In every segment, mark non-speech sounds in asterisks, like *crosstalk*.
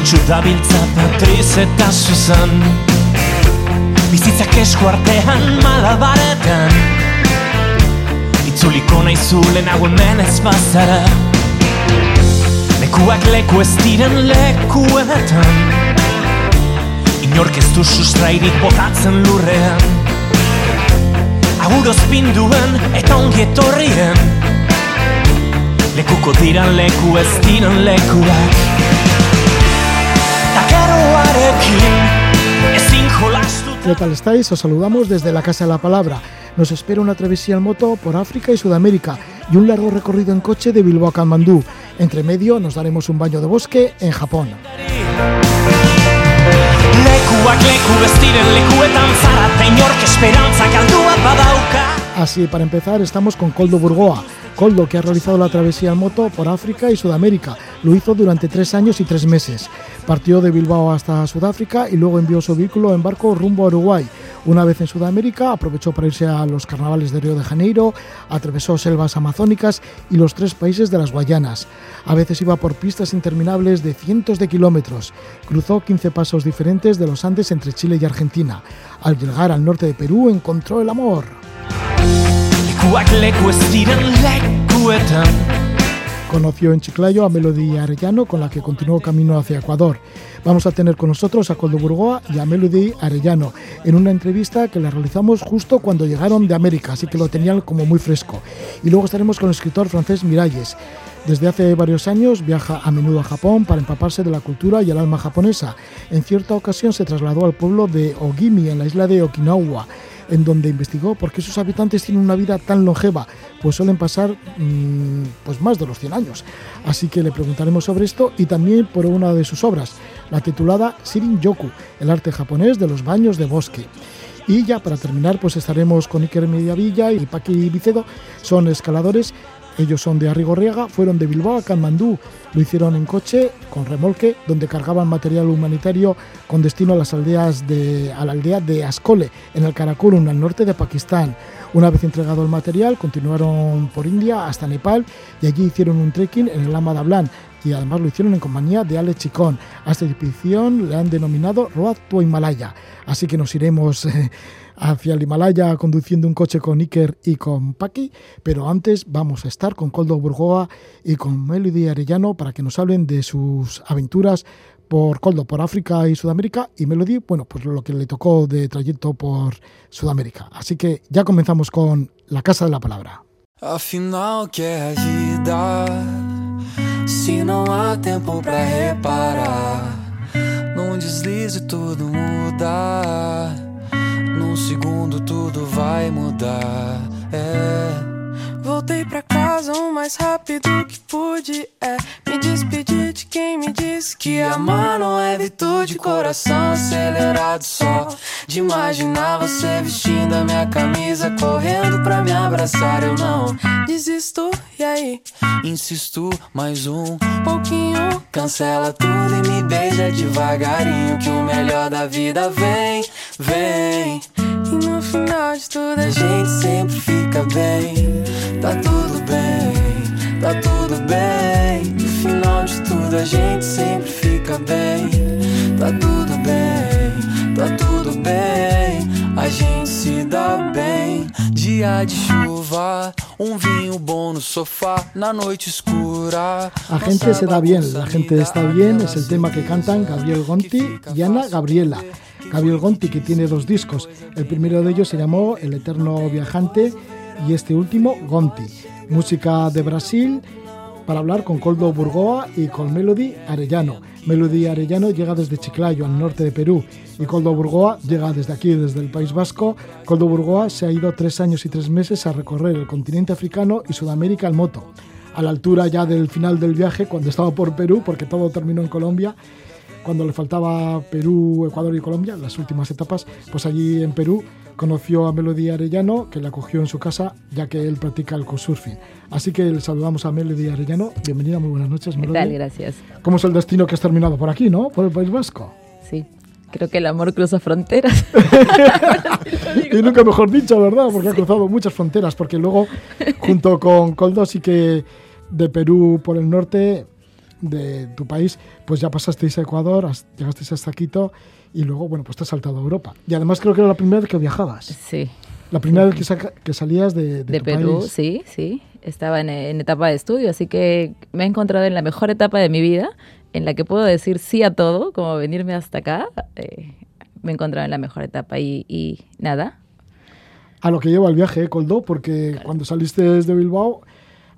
Zorion txudabiltza Patriz eta Susan. Bizitzak esku artean malabaretan. Itzuliko nahi zulen hemen ez bazara. Lekuak leku ez diren lekuetan. Inork ez du sustrairik botatzen lurrean. Aguroz pinduen eta ongi etorrien. Lekuko diran leku ez diren lekuak ¿Qué tal estáis? Os saludamos desde la Casa de la Palabra. Nos espera una travesía en moto por África y Sudamérica y un largo recorrido en coche de Bilbao a Katmandú. Entre medio nos daremos un baño de bosque en Japón. Así, para empezar, estamos con Coldo Burgoa. Coldo, que ha realizado la travesía en moto por África y Sudamérica. Lo hizo durante tres años y tres meses. Partió de Bilbao hasta Sudáfrica y luego envió su vehículo en barco rumbo a Uruguay. Una vez en Sudamérica, aprovechó para irse a los carnavales de Río de Janeiro, atravesó selvas amazónicas y los tres países de las Guayanas. A veces iba por pistas interminables de cientos de kilómetros. Cruzó 15 pasos diferentes de los Andes entre Chile y Argentina. Al llegar al norte de Perú, encontró el amor. Conoció en Chiclayo a Melody Arellano, con la que continuó camino hacia Ecuador. Vamos a tener con nosotros a Coldo Burgoa y a Melody Arellano en una entrevista que la realizamos justo cuando llegaron de América, así que lo tenían como muy fresco. Y luego estaremos con el escritor francés Miralles. Desde hace varios años viaja a menudo a Japón para empaparse de la cultura y el alma japonesa. En cierta ocasión se trasladó al pueblo de Ogimi, en la isla de Okinawa, en donde investigó por qué sus habitantes tienen una vida tan longeva, pues suelen pasar mmm, pues más de los 100 años. Así que le preguntaremos sobre esto y también por una de sus obras, la titulada Shirin Yoku, el arte japonés de los baños de bosque. Y ya para terminar, pues estaremos con Iker Mediavilla y Paqui Vicedo, son escaladores ellos son de Arrigorriaga, fueron de Bilbao a Katmandú. Lo hicieron en coche, con remolque, donde cargaban material humanitario con destino a las aldeas de, a la aldea de Ascole, en el Karakorum, al norte de Pakistán. Una vez entregado el material, continuaron por India hasta Nepal y allí hicieron un trekking en el Lama Dablan y además lo hicieron en compañía de Ale Chicón. A esta expedición le han denominado Road to Himalaya. Así que nos iremos eh, hacia el Himalaya conduciendo un coche con Iker y con Paqui, pero antes vamos a estar con Coldo Burgoa y con Melody Arellano para que nos hablen de sus aventuras por Coldo, por África y Sudamérica, y Melody, bueno, pues lo que le tocó de trayecto por Sudamérica. Así que ya comenzamos con La Casa de la Palabra. Afinal, que é a vida? Se não há tempo pra reparar, num deslize tudo muda. Num segundo tudo vai mudar. É. Voltei pra casa o mais rápido que pude. É me despedir de quem me disse que amar não é virtude. Coração acelerado só de imaginar você vestindo a minha camisa, correndo pra me abraçar. Eu não desisto, e aí? Insisto, mais um pouquinho. Cancela tudo e me beija devagarinho. Que o melhor da vida vem, vem. E no final de tudo a gente sempre fica bem. Tá tudo bem, tá tudo bem. No final de tudo a gente sempre fica bem. Tá tudo bem, tá tudo bem. A gente se dá bem. Dia de chuva, um vinho bom no sofá, na noite escura. La gente se da bien, la gente está bien, es el tema que cantan Gabriel Gonti y Ana Gabriela. Gabriel Gonti, que tiene dos discos. El primero de ellos se llamó El Eterno Viajante y este último, Gonti. Música de Brasil para hablar con Coldo Burgoa y con Melody Arellano. Melody Arellano llega desde Chiclayo, al norte de Perú, y Coldo Burgoa llega desde aquí, desde el País Vasco. Coldo Burgoa se ha ido tres años y tres meses a recorrer el continente africano y Sudamérica en moto. A la altura ya del final del viaje, cuando estaba por Perú, porque todo terminó en Colombia, cuando le faltaba Perú, Ecuador y Colombia, las últimas etapas, pues allí en Perú conoció a Melody Arellano, que la acogió en su casa, ya que él practica el couchsurfing. Así que le saludamos a Melody Arellano. Bienvenida, muy buenas noches, ¿Qué Melody. tal? Gracias. ¿Cómo es el destino que has terminado por aquí, no? Por el País Vasco. Sí, creo que el amor cruza fronteras. *laughs* *laughs* y nunca mejor dicho, ¿verdad? Porque ha cruzado muchas fronteras, porque luego, junto con Coldo, sí que de Perú por el norte de tu país, pues ya pasasteis a Ecuador, llegasteis hasta Quito y luego, bueno, pues te has saltado a Europa. Y además creo que era la primera vez que viajabas. Sí. La primera vez que, saca- que salías de, de De tu Perú, país. sí, sí. Estaba en, en etapa de estudio, así que me he encontrado en la mejor etapa de mi vida, en la que puedo decir sí a todo, como venirme hasta acá. eh, me he encontrado en la mejor etapa y, y nada. A lo que lleva el viaje, ¿eh, Coldo? Porque cuando saliste desde Bilbao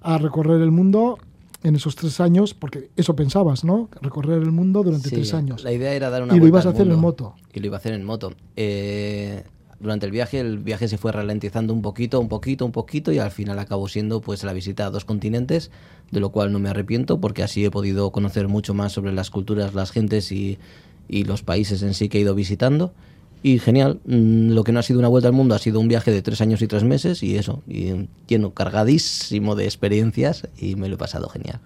a recorrer el mundo en esos tres años, porque eso pensabas, ¿no? Recorrer el mundo durante Sí, tres años. La idea era dar una Y lo vuelta ibas a hacer en mundo. moto. Y lo iba a hacer en moto. Eh, durante el viaje, el viaje se fue ralentizando un poquito, un poquito, un poquito y al final acabó siendo pues la visita a dos continentes, de lo cual no me arrepiento porque así he podido conocer mucho más sobre las culturas, las gentes y, y los países en sí que he ido visitando. Y genial, Mm, lo que no ha sido una vuelta al mundo ha sido un viaje de tres años y tres meses y eso, y lleno, cargadísimo de experiencias y me lo he pasado genial.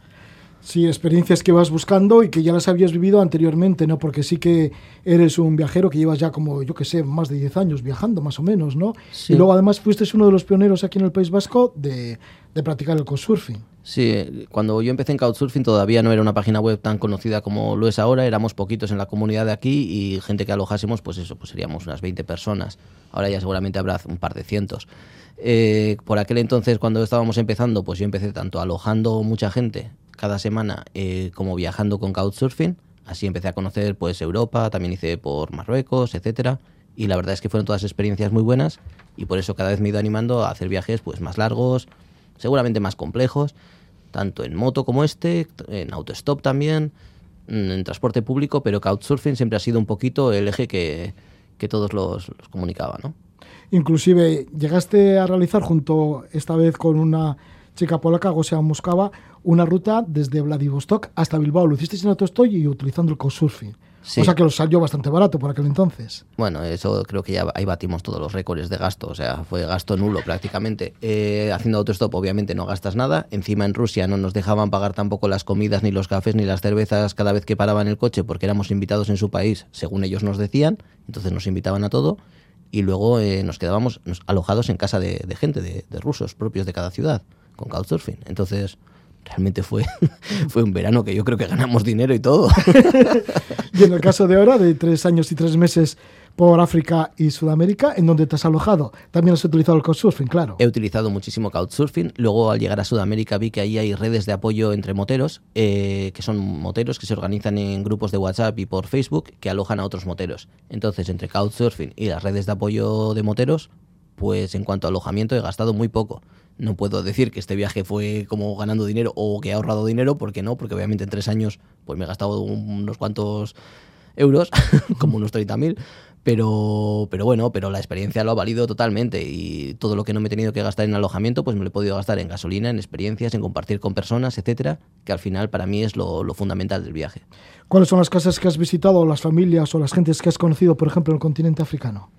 Sí, experiencias que vas buscando y que ya las habías vivido anteriormente, ¿no? Porque sí que eres un viajero que llevas ya como, yo que sé, más de 10 años viajando, más o menos, ¿no? Sí. Y luego además fuiste uno de los pioneros aquí en el País Vasco de, de practicar el couchsurfing. Sí, cuando yo empecé en Couchsurfing todavía no era una página web tan conocida como lo es ahora, éramos poquitos en la comunidad de aquí y gente que alojásemos, pues eso, pues seríamos unas 20 personas. Ahora ya seguramente habrá un par de cientos. Eh, por aquel entonces, cuando estábamos empezando, pues yo empecé tanto alojando mucha gente cada semana eh, como viajando con Couchsurfing. Así empecé a conocer pues Europa, también hice por Marruecos, etcétera. Y la verdad es que fueron todas experiencias muy buenas y por eso cada vez me he ido animando a hacer viajes pues más largos, seguramente más complejos, tanto en moto como este, en autostop también, mm, en transporte público, pero Couchsurfing siempre ha sido un poquito el eje que, que todos los, los comunicaba, ¿no? Inclusive llegaste a realizar junto, esta vez con una chica polaca, Gosia Moscava, una ruta desde Vladivostok hasta Bilbao. Lo hicisteis en autostop y utilizando el couchsurfing. Sí. O sea que os salió bastante barato por aquel entonces. Bueno, eso creo que ya ahí batimos todos los récords de gasto, o sea, fue gasto nulo prácticamente. Eh, haciendo autostop obviamente no gastas nada, encima en Rusia no nos dejaban pagar tampoco las comidas, ni los cafés, ni las cervezas cada vez que paraban el coche porque éramos invitados en su país, según ellos nos decían, entonces nos invitaban a todo y luego eh, nos quedábamos nos- alojados en casa de, de gente, de, de rusos propios de cada ciudad, con Couchsurfing. Entonces, realmente fue, *laughs* fue un verano que yo creo que ganamos dinero y todo. *laughs* Y en el caso de ahora, de tres años y tres meses por África y Sudamérica, ¿en donde te has alojado? También has utilizado el couchsurfing, claro. He utilizado muchísimo Couchsurfing. Luego, al llegar a Sudamérica, vi que ahí hay redes de apoyo entre moteros, eh, que son moteros que se organizan en grupos de WhatsApp y por Facebook que alojan a otros moteros. Entonces, entre Couchsurfing y las redes de apoyo de moteros, pues en cuanto a alojamiento he gastado muy poco. No puedo decir que este viaje fue como ganando dinero o que he ahorrado dinero, porque no, porque obviamente en tres años pues me he gastado unos cuantos euros, *laughs* como unos 30.000, pero, pero bueno, pero la experiencia lo ha valido totalmente y todo lo que no me he tenido que gastar en alojamiento, pues me lo he podido gastar en gasolina, en experiencias, en compartir con personas, etcétera, que al final para mí es lo, lo fundamental del viaje. ¿Cuáles son las casas que has visitado, las familias o las gentes que has conocido, por ejemplo, en el continente africano?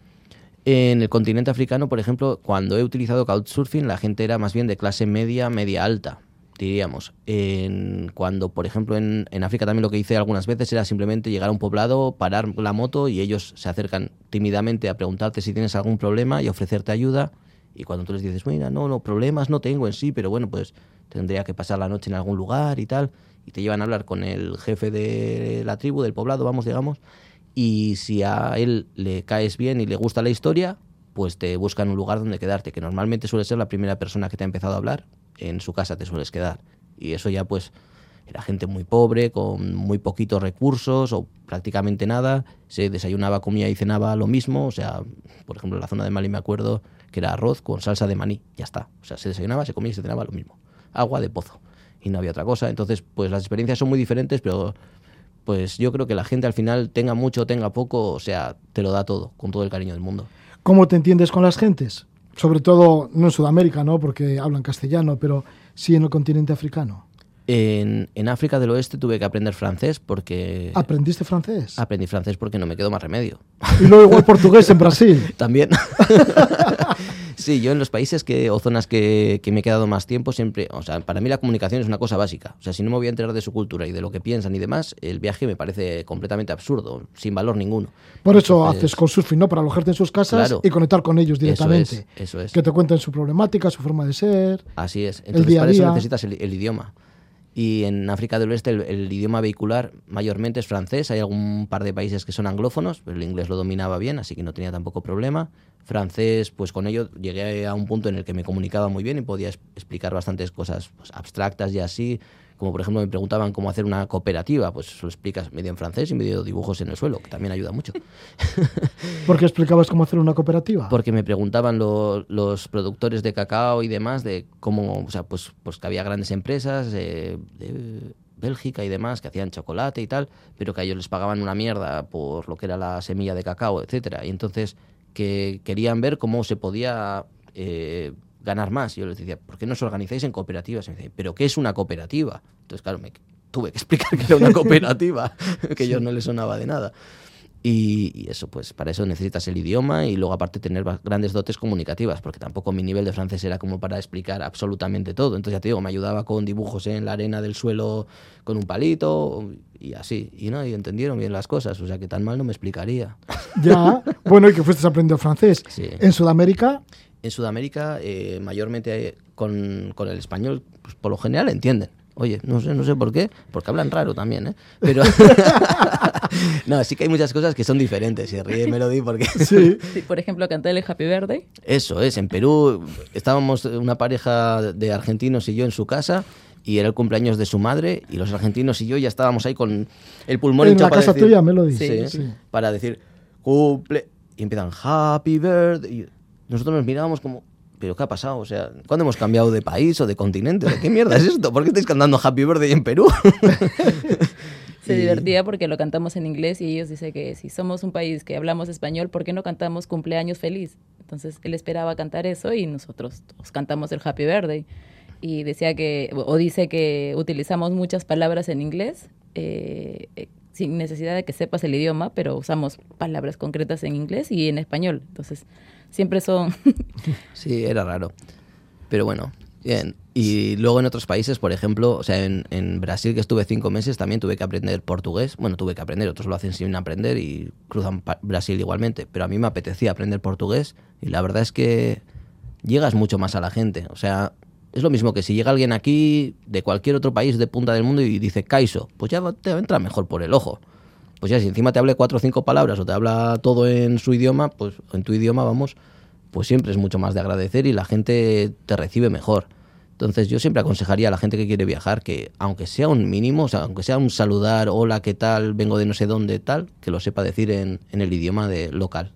En el continente africano, por ejemplo, cuando he utilizado Couchsurfing, la gente era más bien de clase media, media alta, diríamos. En, cuando, por ejemplo, en, en África también lo que hice algunas veces era simplemente llegar a un poblado, parar la moto y ellos se acercan tímidamente a preguntarte si tienes algún problema y ofrecerte ayuda. Y cuando tú les dices, mira, no, no, problemas no tengo en sí, pero bueno, pues tendría que pasar la noche en algún lugar y tal. Y te llevan a hablar con el jefe de la tribu, del poblado, vamos, digamos. Y si a él le caes bien y le gusta la historia, pues te buscan un lugar donde quedarte, que normalmente suele ser la primera persona que te ha empezado a hablar, en su casa te sueles quedar. Y eso ya pues era gente muy pobre, con muy poquitos recursos o prácticamente nada, se desayunaba, comía y cenaba lo mismo, o sea, por ejemplo en la zona de Mali me acuerdo que era arroz con salsa de maní, ya está, o sea, se desayunaba, se comía y se cenaba lo mismo, agua de pozo. Y no había otra cosa, entonces pues las experiencias son muy diferentes, pero pues yo creo que la gente al final tenga mucho o tenga poco, o sea, te lo da todo, con todo el cariño del mundo. ¿Cómo te entiendes con las gentes? Sobre todo, no en Sudamérica, ¿no? Porque hablan castellano, pero sí en el continente africano. En, en África del Oeste tuve que aprender francés porque... ¿Aprendiste francés? Aprendí francés porque no me quedó más remedio. Y luego igual *laughs* portugués en Brasil. También. *laughs* Sí, yo en los países que, o zonas que, que me he quedado más tiempo, siempre, o sea, para mí la comunicación es una cosa básica. O sea, si no me voy a enterar de su cultura y de lo que piensan y demás, el viaje me parece completamente absurdo, sin valor ninguno. Por eso Entonces, haces con surfing, ¿no? Para alojarte en sus casas Claro. y conectar con ellos Eso directamente. es, eso es. Que te cuenten su problemática, su forma de ser. Así es. Entonces, día a para eso día. necesitas el, el idioma. Y en África del Oeste el, el idioma vehicular mayormente es francés. Hay algún par de países que son anglófonos, pero el inglés lo dominaba bien, así que no tenía tampoco problema. Francés, pues con ello llegué a un punto en el que me comunicaba muy bien y podía explicar bastantes cosas pues, abstractas y así. Como por ejemplo me preguntaban cómo hacer una cooperativa, pues eso lo explicas medio en francés y medio dibujos en el suelo, que también ayuda mucho. *laughs* Porque explicabas cómo hacer una cooperativa. Porque me preguntaban lo- los productores de cacao y demás de cómo, o sea, pues, pues que había grandes empresas eh, de Bélgica y demás que hacían chocolate y tal, pero que a ellos les pagaban una mierda por lo que era la semilla de cacao, etcétera. Y entonces que querían ver cómo se podía eh, ganar más. Y yo les decía, ¿por qué no os organizáis en cooperativas? Y me decían, ¿pero qué es una cooperativa? Entonces, claro, me tuve que *laughs* explicar que era una *laughs* cooperativa, *laughs* que ellos no les sonaba de nada. Y, y eso, pues para eso necesitas el idioma y luego aparte tener grandes dotes comunicativas, porque tampoco mi nivel de francés era como para explicar absolutamente todo. Entonces ya te digo, me ayudaba con dibujos en la arena del suelo con un palito y así. Y no, y entendieron bien las cosas, o sea que tan mal no me explicaría. *laughs* Ya, bueno, y que fuiste aprendiendo francés. Sí. En Sudamérica, En Sudamérica, eh, mayormente con, con el español, pues por lo general entienden. Oye, no sé, no sé por qué, porque hablan raro también, ¿eh? Pero *laughs* *laughs* no, sí que hay muchas cosas que son diferentes. Y ríe Melody porque *laughs* sí. Sí, por ejemplo, cantar el Happy Birthday. Eso es, en Perú estábamos una pareja de argentinos y yo en su casa y era el cumpleaños de su madre y los argentinos y yo ya estábamos ahí con el pulmón En hinchado la para casa decir- tuya, Melody. Sí, Sí. para decir cumple y empiezan Happy Birthday y nosotros nos mirábamos como pero ¿qué ha pasado? O sea, ¿cuándo hemos cambiado de país o de continente? ¿De ¿Qué mierda es esto? ¿Por qué estáis cantando Happy Birthday en Perú? *laughs* Se Y- divertía porque lo cantamos en inglés y ellos dicen que si somos un país que hablamos español, ¿por qué no cantamos cumpleaños feliz? Entonces él esperaba cantar eso y nosotros todos cantamos el Happy Birthday. Y decía que, o dice que utilizamos muchas palabras en inglés eh, eh, sin necesidad de que sepas el idioma, pero usamos palabras concretas en inglés y en español. Entonces siempre son... *laughs* Sí, era raro. Pero bueno, bien. Y luego en otros países, por ejemplo, o sea, en, Brasil que estuve cinco meses también tuve que aprender portugués. Bueno, tuve que aprender, otros lo hacen sin aprender y cruzan Brasil igualmente. Pero a mí me apetecía aprender portugués y la verdad es que llegas mucho más a la gente. O sea, es lo mismo que si llega alguien aquí de cualquier otro país de punta del mundo y dice Kaiso, pues ya te entra mejor por el ojo. Pues ya si encima te hable cuatro o cinco palabras o te habla todo en su idioma, pues en tu idioma vamos, pues siempre es mucho más de agradecer y la gente te recibe mejor. Entonces yo siempre aconsejaría a la gente que quiere viajar que aunque sea un mínimo, o sea, aunque sea un saludar, hola, ¿qué tal? Vengo de no sé dónde, tal, que lo sepa decir en, en el idioma de local.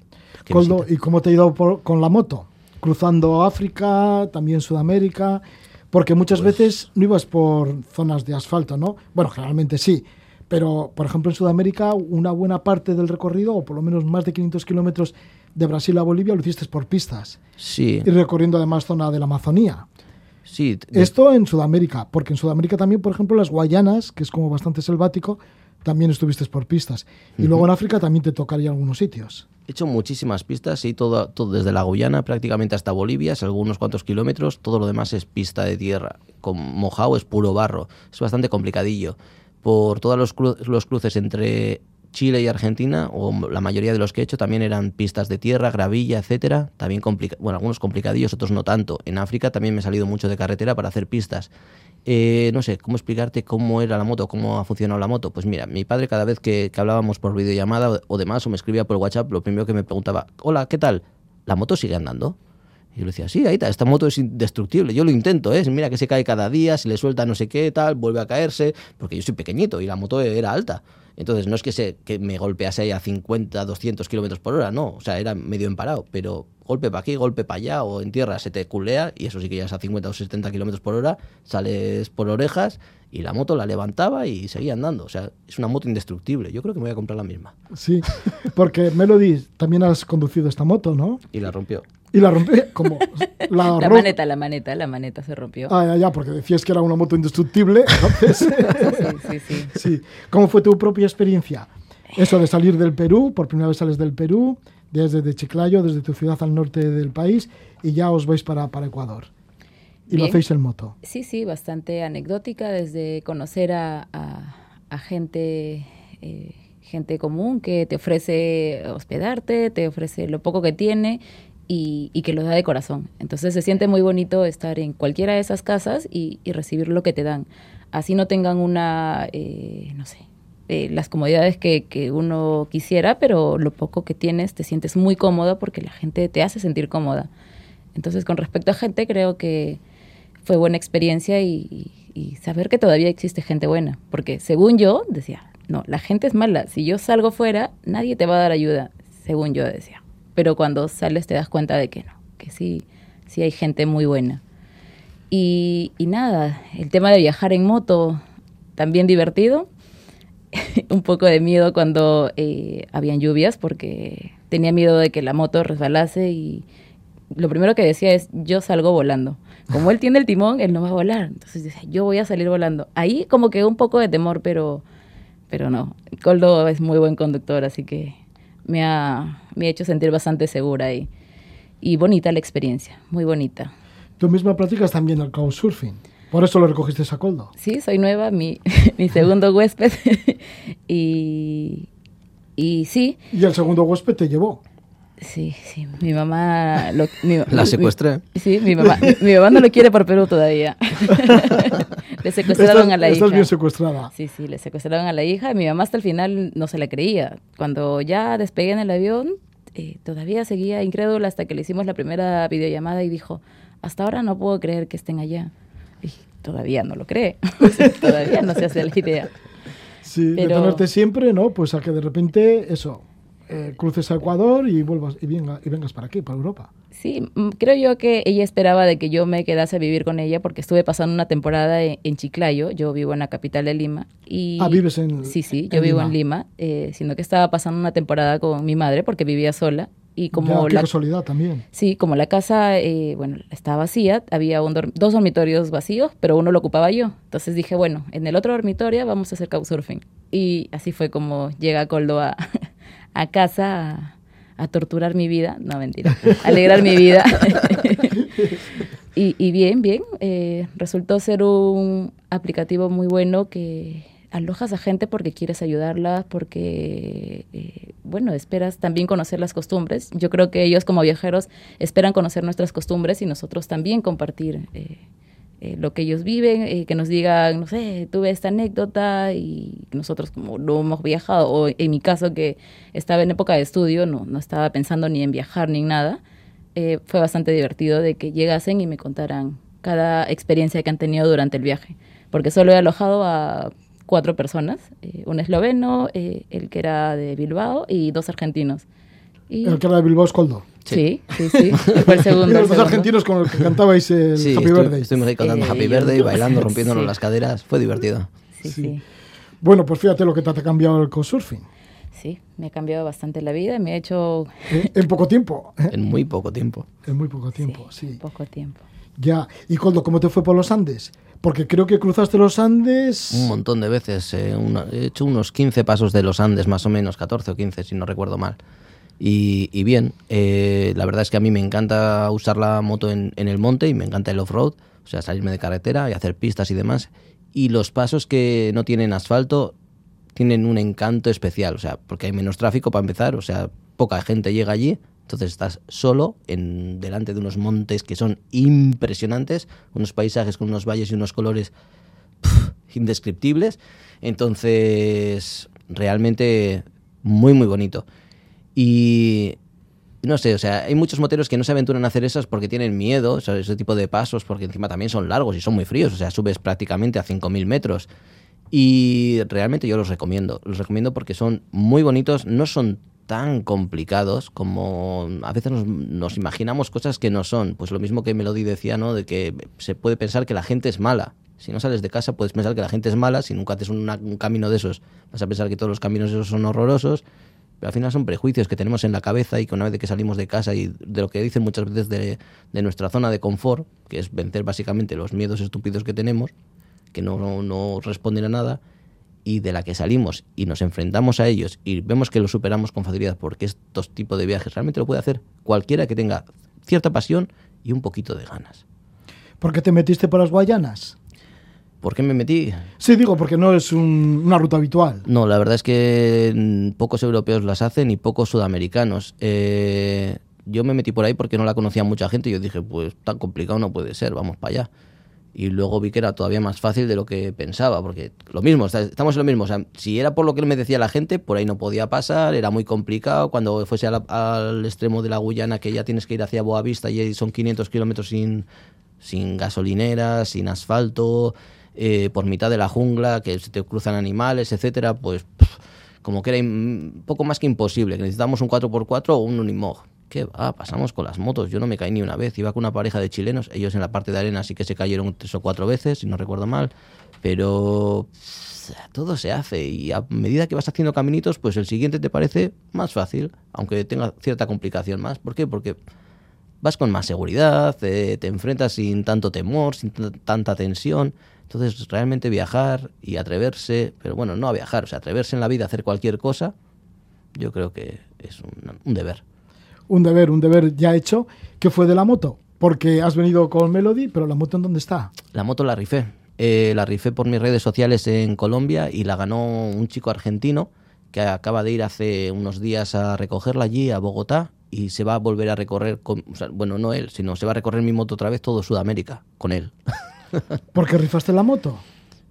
Coldo. ¿y cómo te ha ido por- con la moto? Cruzando África, también Sudamérica, porque muchas Pues veces no ibas por zonas de asfalto, ¿no? Bueno, generalmente sí, pero por ejemplo en Sudamérica una buena parte del recorrido, o por lo menos más de 500 kilómetros de Brasil a Bolivia, lo hiciste por pistas Sí, y recorriendo además zona de la Amazonía. sí. de- Esto en Sudamérica, porque en Sudamérica también, por ejemplo, las Guayanas, que es como bastante selvático, también estuviste por pistas. Y luego en África también te tocaría algunos sitios. He hecho muchísimas pistas, sí, todo, desde la Guyana prácticamente hasta Bolivia, es algunos cuantos kilómetros, todo lo demás es pista de tierra. Con mojado es puro barro, es bastante complicadillo. Por todos los, los cruces entre Chile y Argentina, o la mayoría de los que he hecho también eran pistas de tierra, gravilla, etcétera. También algunos complicadillos, otros no tanto. En África también me he salido mucho de carretera para hacer pistas. Eh, no sé, ¿cómo explicarte cómo era la moto, cómo ha funcionado la moto? Pues mira, mi padre cada vez que, hablábamos por videollamada o, o demás, o me escribía por WhatsApp, lo primero que me preguntaba, hola, ¿qué tal? ¿La moto sigue andando? Y yo le decía, sí, ahí está, esta moto es indestructible. Yo lo intento, ¿eh? Mira que se cae cada día, se le suelta no sé qué, tal, vuelve a caerse, porque yo soy pequeñito y la moto era alta. Entonces no es que, se, que me golpease ahí a 50, 200 kilómetros por hora, no. O sea, era medio emparado, pero golpe para aquí, golpe para allá, o en tierra se te culea, y eso sí que ya es a 50 o 70 kilómetros por hora, sales por orejas, y la moto la levantaba y seguía andando. O sea, es una moto indestructible. Yo creo que me voy a comprar la misma. Sí, porque Melody, también has conducido esta moto, ¿no? Y la rompió. Y la rompí como la, *laughs* La maneta, la maneta, la maneta se rompió. Ah, ya, ya, porque decías que era una moto indestructible. Entonces, *laughs* Sí, sí, sí. sí. ¿Cómo fue tu propia experiencia? Eso de salir del Perú, por primera vez sales del Perú, desde de Chiclayo, desde tu ciudad al norte del país, y ya os vais para, para Ecuador. Y lo Bien. hacéis en moto. Sí, sí, bastante anecdótica desde conocer a, a- a gente, eh, gente común que te ofrece hospedarte, te ofrece lo poco que tiene y, que lo da de corazón. Entonces se siente muy bonito estar en cualquiera de esas casas y, recibir lo que te dan. Así no tengan una, eh, no sé, eh, las comodidades que, uno quisiera, pero lo poco que tienes te sientes muy cómodo porque la gente te hace sentir cómoda. Entonces, con respecto a gente, creo que fue buena experiencia y- y saber que todavía existe gente buena. Porque según yo, decía, no, la gente es mala. Si yo salgo fuera, nadie te va a dar ayuda, según yo decía. Pero cuando sales te das cuenta de que no, que sí, sí hay gente muy buena. Y, y nada, el tema de viajar en moto, también divertido. *laughs* un poco de miedo cuando eh, habían lluvias porque tenía miedo de que la moto resbalase y lo primero que decía es yo salgo volando. Como él tiene el timón, él no va a volar. Entonces decía, yo voy a salir volando. Ahí como que un poco de temor, pero, pero no. Coldo es muy buen conductor, así que me ha, me ha hecho sentir bastante segura y, y bonita la experiencia, muy bonita. Tú misma practicas también el couchsurfing. Por eso lo recogiste a Coldo. Sí, soy nueva, mi, *laughs* mi segundo huésped. *laughs* y, y sí, Y el segundo huésped te llevó. Sí, sí, mi mamá... Lo, mi- *laughs* La mi- secuestré. Sí, mi mamá, mi mamá no lo quiere por Perú todavía. *laughs* le secuestraron Estás, a la estás hija. bien secuestrada. Sí, sí, le secuestraron a la hija. Mi mamá hasta el final no se la creía. Cuando ya despegué en el avión, eh, todavía seguía incrédula hasta que le hicimos la primera videollamada y dijo, hasta ahora no puedo creer que estén allá. Y todavía no lo cree. *laughs* Todavía no se hace la idea. Sí, de Pero- tenerte siempre, ¿no? Pues a que de repente, eso, eh, cruces a Ecuador y vuelvas y, venga, y vengas para aquí, para Europa. Sí, mm, creo yo que ella esperaba de que yo me quedase a vivir con ella porque estuve pasando una temporada en, en Chiclayo, yo vivo en la capital de Lima. Y, Ah, vives en- Sí, sí, yo vivo Lima. en Lima, eh, sino que estaba pasando una temporada con mi madre porque vivía sola y Ya, como qué la, casualidad también. sí, como la casa, eh, bueno, estaba vacía, había un dor- dos dormitorios vacíos, pero uno lo ocupaba yo. Entonces dije, bueno, en el otro dormitorio vamos a hacer couchsurfing. Y así fue como llega Coldo a, *laughs* a casa a, a torturar mi vida, no mentira, a alegrar mi vida. *laughs* y, y bien, bien, eh, resultó ser un aplicativo muy bueno que alojas a gente porque quieres ayudarla, porque, eh, bueno, esperas también conocer las costumbres. Yo creo que ellos como viajeros esperan conocer nuestras costumbres y nosotros también compartir eh, eh, lo que ellos viven, eh, que nos digan, no sé, tuve esta anécdota y nosotros como no hemos viajado, o en mi caso que estaba en época de estudio, no, no estaba pensando ni en viajar ni en nada, eh, fue bastante divertido de que llegasen y me contaran cada experiencia que han tenido durante el viaje, porque solo he alojado a cuatro personas, eh, un esloveno, eh, el que era de Bilbao y dos argentinos. Y, El que era de Bilbao es Coldo. Sí, sí, sí, fue el *laughs* segundo. Los argentinos con los que cantabais el Sí, Happy estu- Birthday. estuvimos ahí cantando Eh, Happy Birthday, bailando, rompiéndonos sí. las caderas. Fue divertido. Sí, Sí. sí. Bueno, pues fíjate lo que te ha cambiado el couchsurfing. Sí, me ha cambiado bastante la vida, me ha hecho ¿eh? En poco tiempo. ¿eh? *laughs* En muy poco tiempo. En muy poco tiempo, sí. poco tiempo. Ya. Y Coldo, ¿cómo te fue por los Andes? Porque creo que cruzaste los Andes. Un montón de veces. eh, una- he hecho unos 15 pasos de los Andes, más o menos, 14 o 15, si no recuerdo mal. Y, bien, eh, la verdad es que a mí me encanta usar la moto en, el monte y me encanta el off-road, o sea, salirme de carretera y hacer pistas y demás. Y los pasos que no tienen asfalto tienen un encanto especial, o sea, porque hay menos tráfico para empezar, o sea, poca gente llega allí, entonces estás solo en delante de unos montes que son impresionantes, unos paisajes con unos valles y unos colores indescriptibles. Entonces, realmente muy, muy bonito. Y no sé, o sea, hay muchos moteros que no se aventuran a hacer esas porque tienen miedo, o sea, ese tipo de pasos, porque encima también son largos y son muy fríos, o sea, subes prácticamente a 5.000 metros. Y realmente yo los recomiendo, los recomiendo porque son muy bonitos, no son tan complicados como a veces nos, imaginamos cosas que no son. Pues lo mismo que Melody decía, ¿no? De que se puede pensar que la gente es mala. Si no sales de casa puedes pensar que la gente es mala, si nunca haces un camino de esos vas a pensar que todos los caminos esos son horrorosos, al final son prejuicios que tenemos en la cabeza y que una vez que salimos de casa y de lo que dicen muchas veces de, nuestra zona de confort, que es vencer básicamente los miedos estúpidos que tenemos, que no, no, responden a nada, y de la que salimos y nos enfrentamos a ellos y vemos que lo superamos con facilidad porque estos tipos de viajes realmente lo puede hacer cualquiera que tenga cierta pasión y un poquito de ganas. ¿Por qué te metiste por las Guayanas? ¿Por qué me metí? Sí, digo, porque no es un- una ruta habitual. No, la verdad es que mm, pocos europeos las hacen y pocos sudamericanos. Eh, yo me metí por ahí porque no la conocía mucha gente y yo dije, pues tan complicado no puede ser, vamos para allá. Y luego vi que era todavía más fácil de lo que pensaba, porque lo mismo, estamos en lo mismo. O sea, si era por lo que me decía la gente, por ahí no podía pasar, era muy complicado. Cuando fuese la- al extremo de la Guyana, que ya tienes que ir hacia Boavista y son 500 kilómetros sin, sin gasolineras, sin asfalto, eh, por mitad de la jungla, que se te cruzan animales, etcétera, pues pff, como que era poco más que imposible, que necesitábamos un 4x4 o un Unimog. ¿Qué va? Pasamos con las motos. Yo no me caí ni una vez. Iba con una pareja de chilenos. Ellos en la parte de arena sí que se cayeron tres o cuatro veces, si no recuerdo mal. Pero todo se hace y a medida que vas haciendo caminitos, pues el siguiente te parece más fácil, aunque tenga cierta complicación más. ¿Por qué? Porque vas con más seguridad, eh, te enfrentas sin tanto temor, sin tanta tensión. Entonces, realmente viajar y atreverse, pero bueno, no a viajar, o sea, atreverse en la vida a hacer cualquier cosa, yo creo que es un, un deber. Un deber, un deber ya hecho. ¿Qué fue de la moto? Porque has venido con Melody, pero la moto ¿en dónde está? La moto la rifé. Eh, la rifé por mis redes sociales en Colombia y la ganó un chico argentino que acaba de ir hace unos días a recogerla allí, a Bogotá, y se va a volver a recorrer, con, o sea, bueno, no él, sino se va a recorrer mi moto otra vez todo Sudamérica con él. *laughs* ¿Por qué rifaste la moto?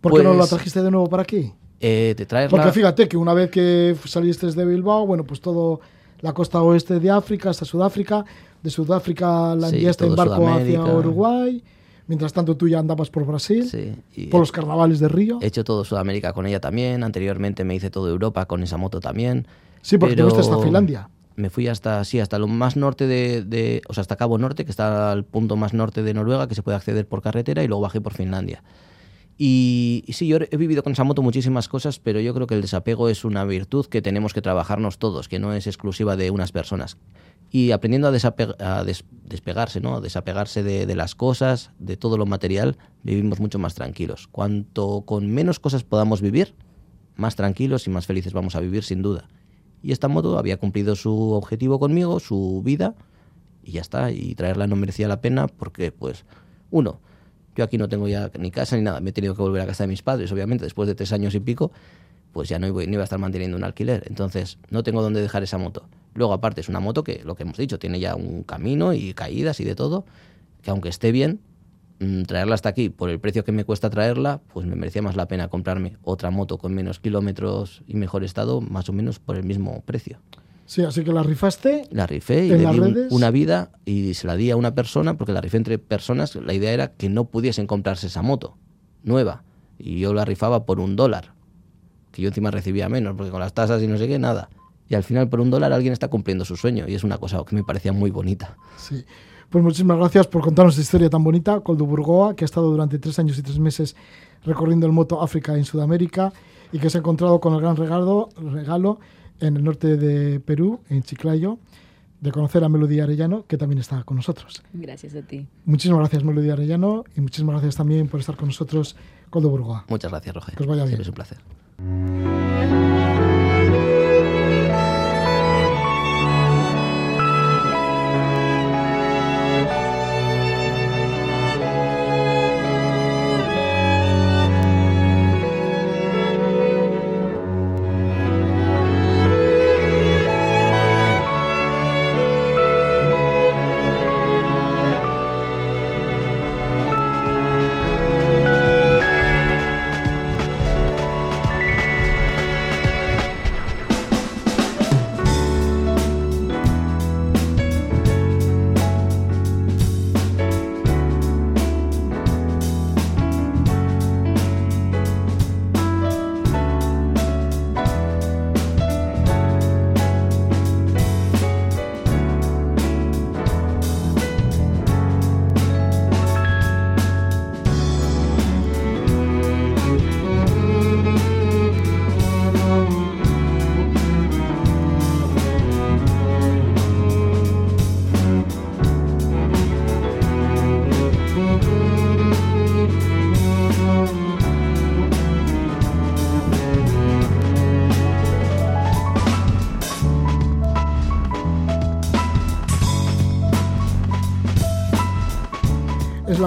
¿Por qué no la Pues- trajiste de nuevo para aquí? Eh, te traes Porque la- fíjate que una vez que saliste de Bilbao, bueno, pues todo la costa oeste de África hasta Sudáfrica, de Sudáfrica la Sí, enviaste en todo barco hacia Sudamérica. Uruguay, mientras tanto tú ya andabas por Brasil, Sí, y por los carnavales de Río. He hecho todo Sudamérica con ella también. Anteriormente me hice toda Europa con esa moto también. Sí, porque te pero fuiste hasta Finlandia. Me fui hasta, sí, hasta lo más norte de, de- O sea, hasta Cabo Norte, que está al punto más norte de Noruega, que se puede acceder por carretera, y luego bajé por Finlandia. Y, y sí, yo he vivido con esa moto muchísimas cosas, pero yo creo que el desapego es una virtud que tenemos que trabajarnos todos, que no es exclusiva de unas personas. Y aprendiendo a, a des- despegarse, ¿no? A desapegarse de, de las cosas, de todo lo material, vivimos mucho más tranquilos. Cuanto con menos cosas podamos vivir, más tranquilos y más felices vamos a vivir, sin duda. Y esta moto había cumplido su objetivo conmigo, su vida, y ya está. Y traerla no merecía la pena porque, pues, uno, yo aquí no tengo ya ni casa ni nada. Me he tenido que volver a casa de mis padres, obviamente, después de tres años y pico, pues ya no iba, no iba a estar manteniendo un alquiler. Entonces, no tengo dónde dejar esa moto. Luego, aparte, es una moto que, lo que hemos dicho, tiene ya un camino y caídas y de todo, que aunque esté bien, traerla hasta aquí por el precio que me cuesta traerla, pues me merecía más la pena comprarme otra moto con menos kilómetros y mejor estado, más o menos por el mismo precio. Sí, así que la rifaste. La rifé y ¿En le di un- una vida y se la di a una persona, porque la rifé entre personas, la idea era que no pudiesen comprarse esa moto nueva. Y yo la rifaba por un dólar, que yo encima recibía menos, porque con las tasas y no sé qué, nada. Y al final por un dólar alguien está cumpliendo su sueño y es una cosa que me parecía muy bonita. Sí. Pues muchísimas gracias por contarnos esta historia tan bonita, Coldo Burgoa, que ha estado durante tres años y tres meses recorriendo el moto África en Sudamérica y que se ha encontrado con el gran regalo, regalo en el norte de Perú, en Chiclayo, de conocer a Melodía Arellano, que también está con nosotros. Gracias a ti. Muchísimas gracias, Melodía Arellano, y muchísimas gracias también por estar con nosotros, Coldo Burgoa. Muchas gracias, Roger. Que os vaya bien. Siempre es un placer.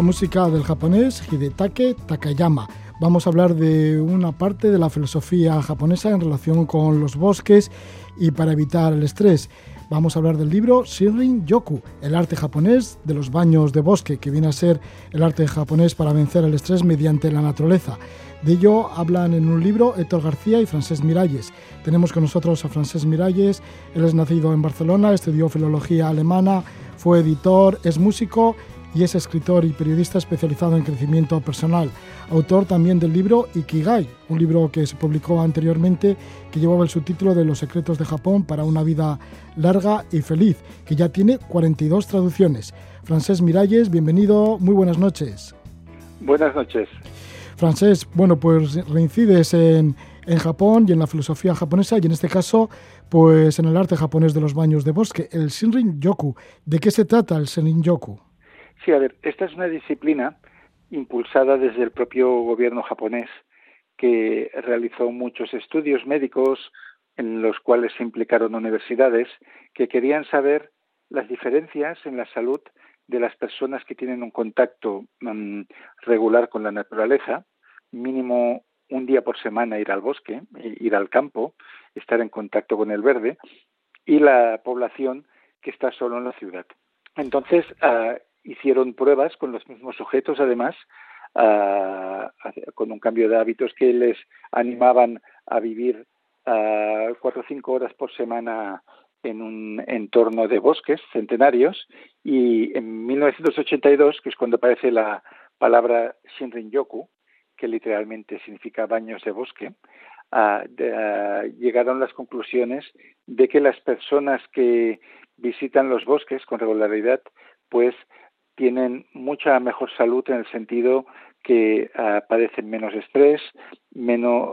Música del japonés Hidetake Takayama. Vamos a hablar de una parte de la filosofía japonesa en relación con los bosques y para evitar el estrés. Vamos a hablar del libro Shinrin Yoku, el arte japonés de los baños de bosque, que viene a ser el arte japonés para vencer el estrés mediante la naturaleza. De ello hablan en un libro Héctor García y Francés Miralles. Tenemos con nosotros a Francés Miralles, él es nacido en Barcelona, estudió filología alemana, fue editor, es músico y es escritor y periodista especializado en crecimiento personal. Autor también del libro Ikigai, un libro que se publicó anteriormente que llevaba el subtítulo de Los secretos de Japón para una vida larga y feliz, que ya tiene 42 traducciones. Francés Miralles, bienvenido, muy buenas noches. Buenas noches. Francés, bueno, pues reincides en, en Japón y en la filosofía japonesa y en este caso pues en el arte japonés de los baños de bosque, el Shinrin Yoku. ¿De qué se trata el Shinrin Yoku? Sí, a ver, esta es una disciplina impulsada desde el propio gobierno japonés que realizó muchos estudios médicos en los cuales se implicaron universidades que querían saber las diferencias en la salud de las personas que tienen un contacto mm, regular con la naturaleza, mínimo un día por semana ir al bosque, ir al campo, estar en contacto con el verde, y la población que está solo en la ciudad. Entonces, uh, hicieron pruebas con los mismos sujetos, además, con un cambio de hábitos que les animaban a vivir cuatro o cinco horas por semana en un entorno de bosques centenarios. Y en 1982, que es cuando aparece la palabra Shinrin-yoku, que literalmente significa baños de bosque, llegaron las conclusiones de que las personas que visitan los bosques con regularidad, pues tienen mucha mejor salud en el sentido que uh, padecen menos estrés, menos,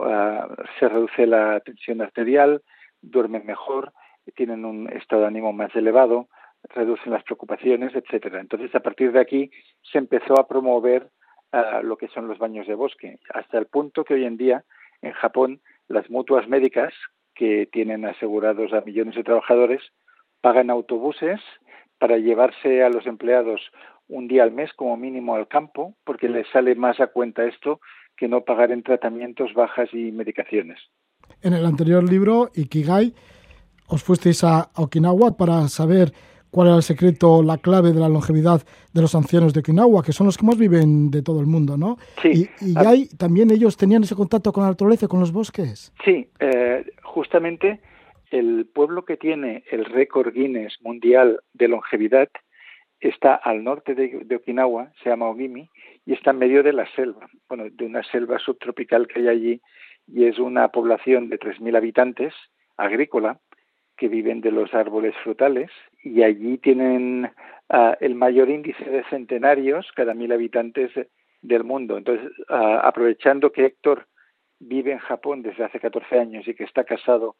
se reduce la tensión arterial, duermen mejor, tienen un estado de ánimo más elevado, reducen las preocupaciones, etcétera. Entonces, a partir de aquí se empezó a promover uh, lo que son los baños de bosque, hasta el punto que hoy en día en Japón las mutuas médicas que tienen asegurados a millones de trabajadores pagan autobuses para llevarse a los empleados un día al mes como mínimo al campo, porque les sale más a cuenta esto que no pagar en tratamientos, bajas y medicaciones. En el anterior libro, Ikigai, os fuisteis a Okinawa para saber cuál era el secreto, la clave de la longevidad de los ancianos de Okinawa, que son los que más viven de todo el mundo, ¿no? Sí. Y, y también ellos tenían ese contacto con la naturaleza, con los bosques. Sí, eh, justamente el pueblo que tiene el récord Guinness mundial de longevidad está al norte de, Okinawa, se llama Ogimi, y está en medio de la selva, bueno, de una selva subtropical que hay allí, y es una población de 3.000 habitantes, agrícola, que viven de los árboles frutales y allí tienen uh, el mayor índice de centenarios cada mil habitantes del mundo. Entonces, uh, aprovechando que Héctor vive en Japón desde hace 14 años y que está casado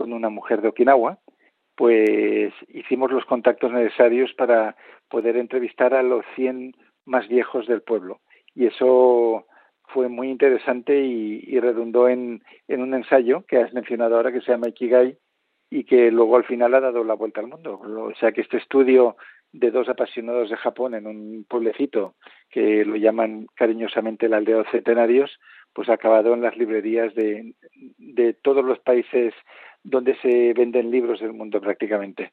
con una mujer de Okinawa, pues hicimos los contactos necesarios para poder entrevistar a los 100 más viejos del pueblo. Y eso fue muy interesante y, redundó en, en, un ensayo que has mencionado ahora que se llama Ikigai, y que luego al final ha dado la vuelta al mundo. O sea que este estudio de dos apasionados de Japón en un pueblecito que lo llaman cariñosamente la aldea de centenarios, pues ha acabado en las librerías de, de todos los países donde se venden libros del mundo prácticamente.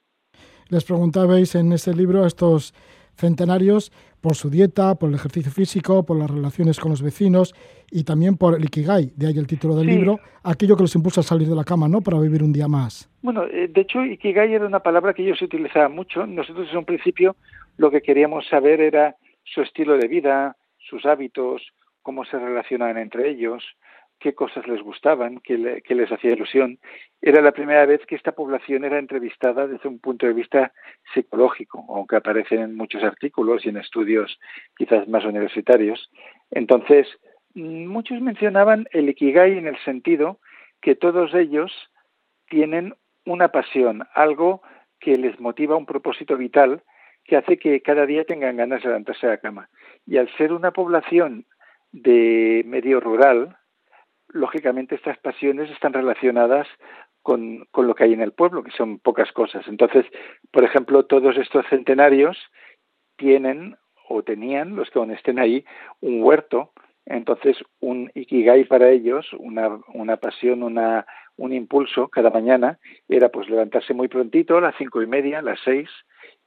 Les preguntabais en este libro a estos centenarios por su dieta, por el ejercicio físico, por las relaciones con los vecinos y también por el Ikigai, de ahí el título del sí. libro, aquello que los impulsa a salir de la cama, ¿no? Para vivir un día más. Bueno, eh, de hecho, Ikigai era una palabra que ellos utilizaban mucho. Nosotros en un principio lo que queríamos saber era su estilo de vida, sus hábitos, cómo se relacionaban entre ellos, qué cosas les gustaban, qué, le, qué, les hacía ilusión. Era la primera vez que esta población era entrevistada desde un punto de vista psicológico, aunque aparecen en muchos artículos y en estudios quizás más universitarios. Entonces, muchos mencionaban el ikigai en el sentido que todos ellos tienen una pasión, algo que les motiva un propósito vital que hace que cada día tengan ganas de levantarse de la cama. Y al ser una población de medio rural, lógicamente estas pasiones están relacionadas con, con, lo que hay en el pueblo, que son pocas cosas. Entonces, por ejemplo, todos estos centenarios tienen o tenían, los que aún estén ahí, un huerto. Entonces, un ikigai para ellos, una, una pasión, una, un impulso cada mañana, era pues levantarse muy prontito, a las cinco y media, a las seis,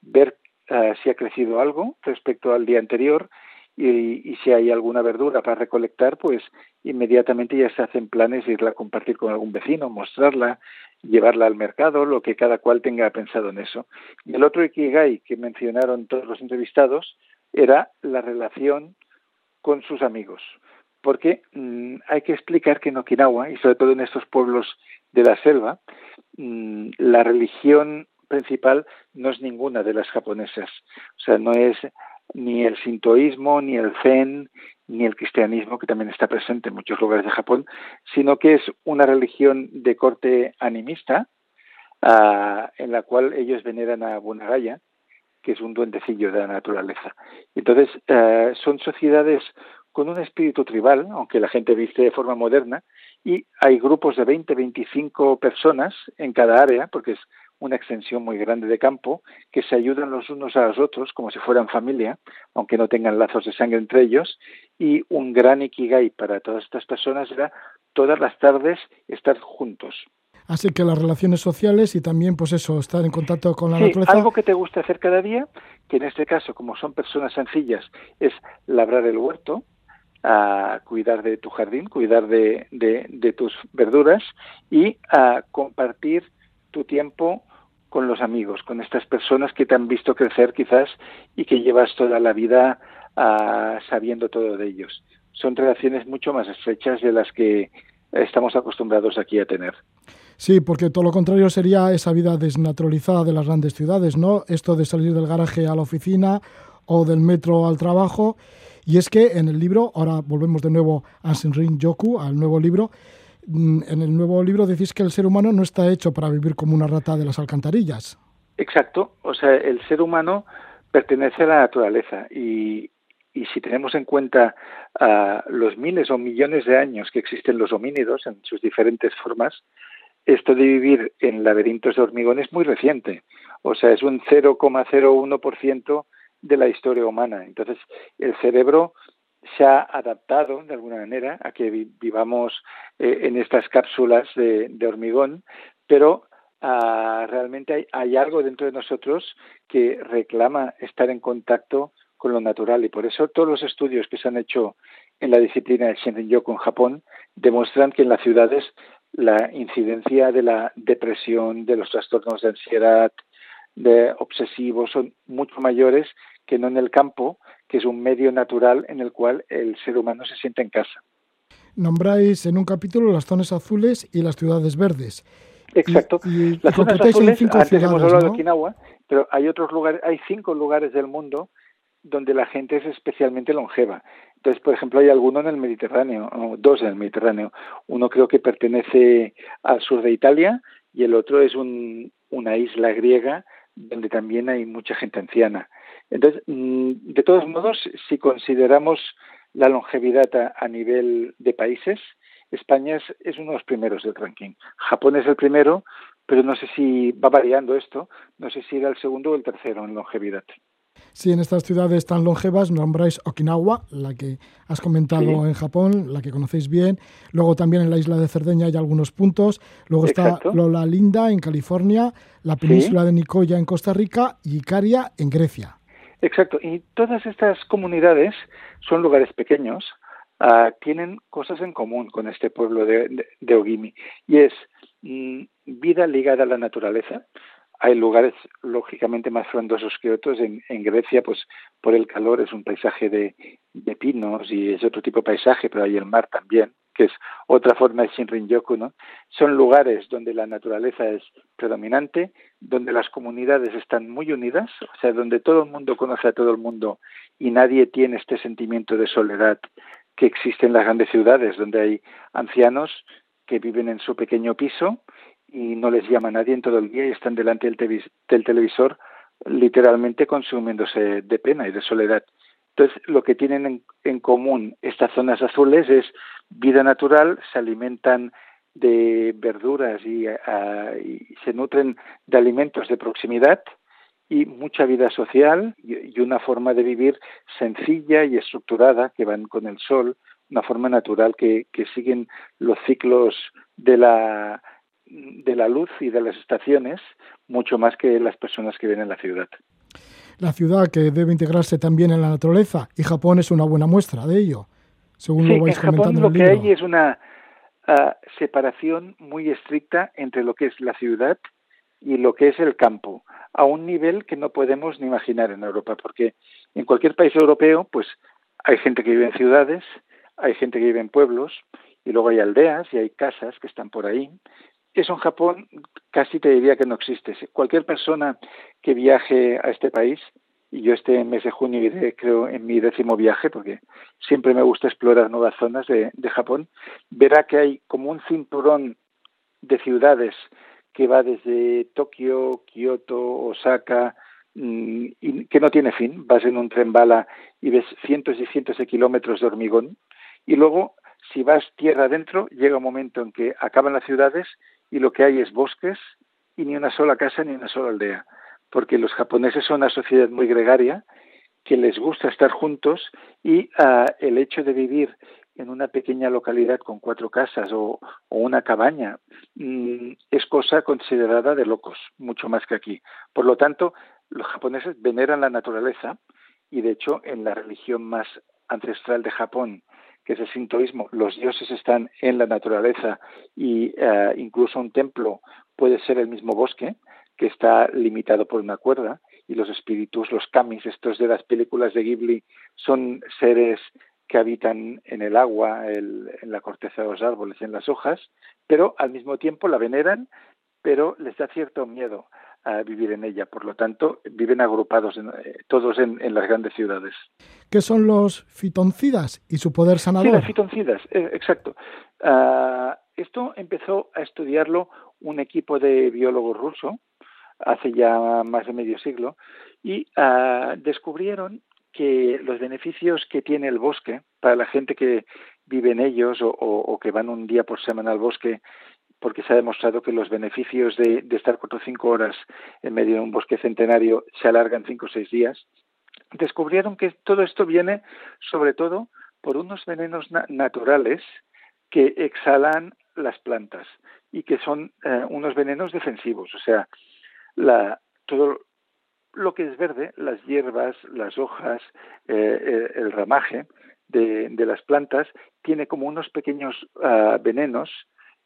ver uh, si ha crecido algo respecto al día anterior y, y, si hay alguna verdura para recolectar, pues inmediatamente ya se hacen planes de irla a compartir con algún vecino, mostrarla, llevarla al mercado, lo que cada cual tenga pensado en eso. Y el otro Ikigai que mencionaron todos los entrevistados era la relación con sus amigos. Porque mmm, hay que explicar que en Okinawa, y sobre todo en estos pueblos de la selva, mmm, la religión principal no es ninguna de las japonesas. O sea, no es ni el sintoísmo, ni el zen, ni el cristianismo, que también está presente en muchos lugares de Japón, sino que es una religión de corte animista, uh, en la cual ellos veneran a Bunagaya, que es un duendecillo de la naturaleza. Entonces, uh, son sociedades con un espíritu tribal, aunque la gente viste de forma moderna, y hay grupos de 20, 25 personas en cada área, porque es una extensión muy grande de campo, que se ayudan los unos a los otros como si fueran familia, aunque no tengan lazos de sangre entre ellos, y un gran ikigai para todas estas personas era todas las tardes estar juntos. Así que las relaciones sociales y también, pues eso, estar en contacto con la sí, naturaleza. Algo que te gusta hacer cada día, que en este caso, como son personas sencillas, es labrar el huerto, a cuidar de tu jardín, cuidar de, de, de tus verduras y a compartir tu tiempo con los amigos, con estas personas que te han visto crecer quizás y que llevas toda la vida uh, sabiendo todo de ellos. Son relaciones mucho más estrechas de las que estamos acostumbrados aquí a tener. Sí, porque todo lo contrario sería esa vida desnaturalizada de las grandes ciudades, ¿no? Esto de salir del garaje a la oficina o del metro al trabajo. Y es que en el libro, ahora volvemos de nuevo a Shinrin Yoku, al nuevo libro, en el nuevo libro decís que el ser humano no está hecho para vivir como una rata de las alcantarillas. Exacto, o sea, el ser humano pertenece a la naturaleza y, si tenemos en cuenta uh, los miles o millones de años que existen los homínidos en sus diferentes formas, esto de vivir en laberintos de hormigón es muy reciente. O sea, es un 0,01% de la historia humana. Entonces, el cerebro se ha adaptado de alguna manera a que vivamos eh, en estas cápsulas de, hormigón, pero uh, realmente hay, hay, algo dentro de nosotros que reclama estar en contacto con lo natural. Y por eso todos los estudios que se han hecho en la disciplina del Shinrin-yoku en Japón demuestran que en las ciudades la incidencia de la depresión, de los trastornos de ansiedad, de obsesivos son mucho mayores que no en el campo, que es un medio natural en el cual el ser humano se siente en casa. Nombráis en un capítulo las zonas azules y las ciudades verdes. Exacto. Y, y, las zonas azules, antes ciudades, hemos hablado ¿no? de Okinawa, pero hay otros lugares, hay cinco lugares del mundo donde la gente es especialmente longeva. Entonces, por ejemplo, hay alguno en el Mediterráneo, o dos en el Mediterráneo. Uno creo que pertenece al sur de Italia y el otro es un, una isla griega donde también hay mucha gente anciana. Entonces, mm, de todos modos, si consideramos la longevidad a, a nivel de países, España es, es, uno de los primeros del ranking. Japón es el primero, pero no sé si va variando esto, no sé si era el segundo o el tercero en longevidad. Sí, en estas ciudades tan longevas nombráis Okinawa, la que has comentado sí. en Japón, la que conocéis bien. Luego también en la isla de Cerdeña hay algunos puntos. Luego Exacto. está Lola Linda en California, la península sí. de Nicoya en Costa Rica y Icaria en Grecia. Exacto. Y todas estas comunidades son lugares pequeños, uh, tienen cosas en común con este pueblo de, de, Ogimi. Y es mm, vida ligada a la naturaleza, hay lugares lógicamente más frondosos que otros. En, en, Grecia, pues por el calor es un paisaje de, de, pinos y es otro tipo de paisaje, pero hay el mar también, que es otra forma de Shinrin-yoku, ¿no? Son lugares donde la naturaleza es predominante, donde las comunidades están muy unidas, o sea, donde todo el mundo conoce a todo el mundo y nadie tiene este sentimiento de soledad que existe en las grandes ciudades, donde hay ancianos que viven en su pequeño piso y no les llama nadie en todo el día y están delante del, televis del televisor literalmente consumiéndose de pena y de soledad. Entonces, lo que tienen en, en común estas zonas azules es vida natural, se alimentan de verduras y, uh, y, se nutren de alimentos de proximidad y mucha vida social y, una forma de vivir sencilla y estructurada que van con el sol, una forma natural que, que siguen los ciclos de la, de la luz y de las estaciones mucho más que las personas que viven en la ciudad. La ciudad que debe integrarse también en la naturaleza y Japón es una buena muestra de ello, según lo vais en Japón lo que hay es una ah, separación muy estricta entre lo que es la ciudad y lo que es el campo, a un nivel que no podemos ni imaginar en Europa, porque en cualquier país europeo, pues hay gente que vive en ciudades, hay gente que vive en pueblos, y luego hay aldeas y hay casas que están por ahí. Eso en Japón casi te diría que no existe. Cualquier persona que viaje a este país, y yo este mes de junio iré, creo, en mi décimo viaje, porque siempre me gusta explorar nuevas zonas de, de Japón, verá que hay como un cinturón de ciudades que va desde Tokio, Kioto, Osaka, mm, y que no tiene fin. Vas en un tren bala y ves cientos y cientos de kilómetros de hormigón. Y luego, si vas tierra adentro, llega un momento en que acaban las ciudades y lo que hay es bosques y ni una sola casa ni una sola aldea. Porque los japoneses son una sociedad muy gregaria que les gusta estar juntos y ah, el hecho de vivir en una pequeña localidad con cuatro casas o, una cabaña mm, es cosa considerada de locos, mucho más que aquí. Por lo tanto, los japoneses veneran la naturaleza y de hecho en la religión más ancestral de Japón, que es el sintoísmo, los dioses están en la naturaleza y eh, incluso un templo puede ser el mismo bosque que está limitado por una cuerda y los espíritus, los kamis, estos de las películas de Ghibli, son seres que habitan en el agua, en la corteza de los árboles, en las hojas, pero al mismo tiempo la veneran, pero les da cierto miedo a vivir en ella. Por lo tanto, viven agrupados eh, todos en, las grandes ciudades. ¿Qué son los fitoncidas y su poder sanador? Sí, los fitoncidas, eh, exacto. Ah, esto empezó a estudiarlo un equipo de biólogos ruso hace ya más de medio siglo y ah, descubrieron que los beneficios que tiene el bosque para la gente que vive en ellos o, que van un día por semana al bosque, porque se ha demostrado que los beneficios de, estar cuatro o cinco horas en medio de un bosque centenario se alargan cinco o seis días, descubrieron que todo esto viene sobre todo por unos venenos naturales que exhalan las plantas y que son eh, unos venenos defensivos, o sea, todo lo que es verde, las hierbas, las hojas, eh, eh, el ramaje de, las plantas, tiene como unos pequeños ah, venenos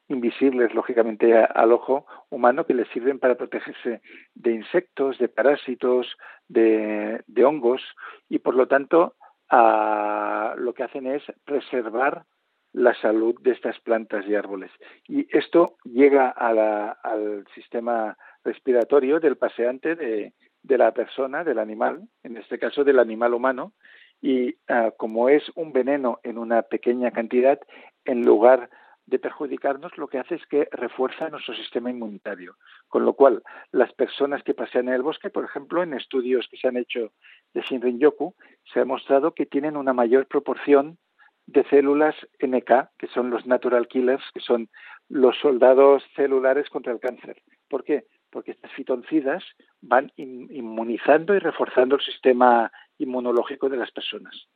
invisibles, lógicamente, al ojo humano que le sirven para protegerse de insectos, de parásitos, de, hongos y, por lo tanto, lo que hacen es preservar la salud de estas plantas y árboles. Y esto llega al sistema respiratorio del paseante de, de la persona, del animal, en este caso del animal humano, y ah, como es un veneno en una pequeña cantidad, en lugar de perjudicarnos, lo que hace es que refuerza nuestro sistema inmunitario. Con lo cual, las personas que pasean en el bosque, por ejemplo, en estudios que se han hecho de Shinrin-yoku, se ha mostrado que tienen una mayor proporción de células NK, que son los natural killers, que son los soldados celulares contra el cáncer. ¿Por qué? porque estas fitoncidas van inmunizando y reforzando el sistema inmunológico de las personas.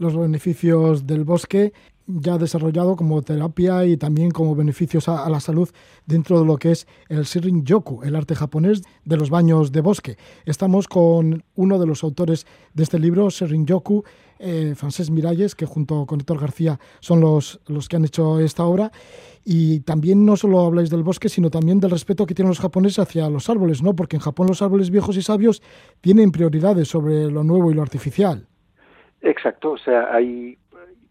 Los beneficios del bosque ya desarrollado como terapia y también como beneficios a, la salud dentro de lo que es el Shirin Yoku, el arte japonés de los baños de bosque. Estamos con uno de los autores de este libro, Shirin Yoku, eh, Francés Miralles, que junto con Héctor García son los, los que han hecho esta obra. Y también no solo habláis del bosque, sino también del respeto que tienen los japoneses hacia los árboles, ¿no? Porque en Japón los árboles viejos y sabios tienen prioridades sobre lo nuevo y lo artificial. Exacto, o sea, hay,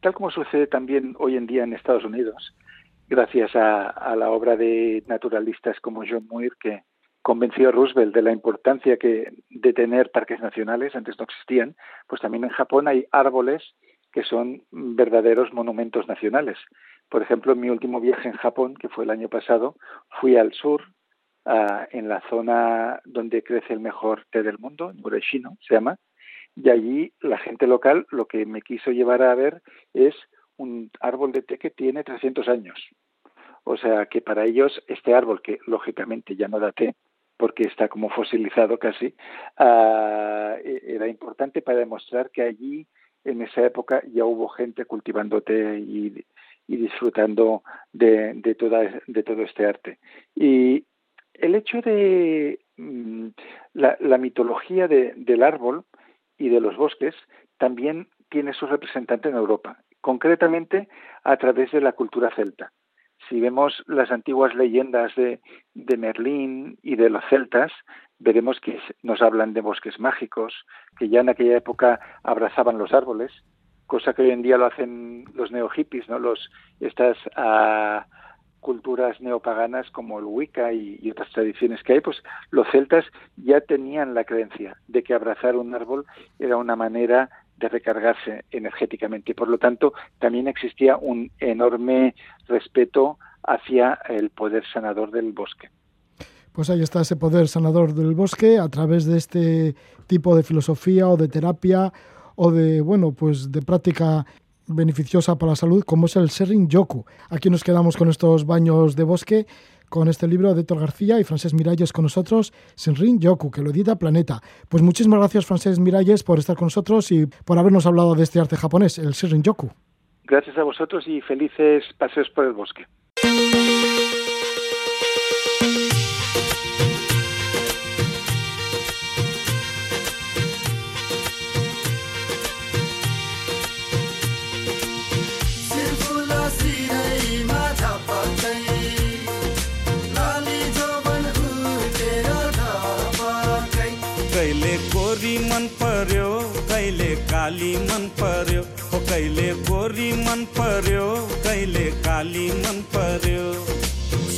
tal como sucede también hoy en día en Estados Unidos, gracias a, la obra de naturalistas como John Muir, que convenció a Roosevelt de la importancia que de tener parques nacionales, antes no existían, pues también en Japón hay árboles que son verdaderos monumentos nacionales. Por ejemplo, en mi último viaje en Japón, que fue el año pasado, fui al sur, en la zona donde crece el mejor té del mundo, en Ureshino se llama, y allí la gente local lo que me quiso llevar a ver es un árbol de té que tiene 300 años. O sea que para ellos este árbol, que lógicamente ya no da té, porque está como fosilizado casi, e, era importante para demostrar que allí en esa época ya hubo gente cultivando té y, disfrutando de, de, toda, de todo este arte. Y el hecho de mm, la, mitología del árbol y de los bosques también tiene su representante en Europa, concretamente a través de la cultura celta. Si vemos las antiguas leyendas de, de Merlín y de los celtas, veremos que nos hablan de bosques mágicos, que ya en aquella época abrazaban los árboles, cosa que hoy en día lo hacen los neo-hippies, ¿no? Los, estas ah, culturas neopaganas como el Wicca y, otras tradiciones que hay, pues los celtas ya tenían la creencia de que abrazar un árbol era una manera de recargarse energéticamente por lo tanto también existía un enorme respeto hacia el poder sanador del bosque. Pues ahí está ese poder sanador del bosque a través de este tipo de filosofía o de terapia o de bueno pues de práctica beneficiosa para la salud como es el Serring Yoku. Aquí nos quedamos con estos baños de bosque con este libro de Héctor García y Francés Miralles con nosotros, Senrin Yoku, que lo edita Planeta. Pues muchísimas gracias, Francés Miralles, por estar con nosotros y por habernos hablado de este arte japonés, el Senrin Yoku. Gracias a vosotros y felices paseos por el bosque. पर्यो कहिले काली मन पर्यो हो कहिले गोरी मन पर्यो कहिले काली मन पर्यो।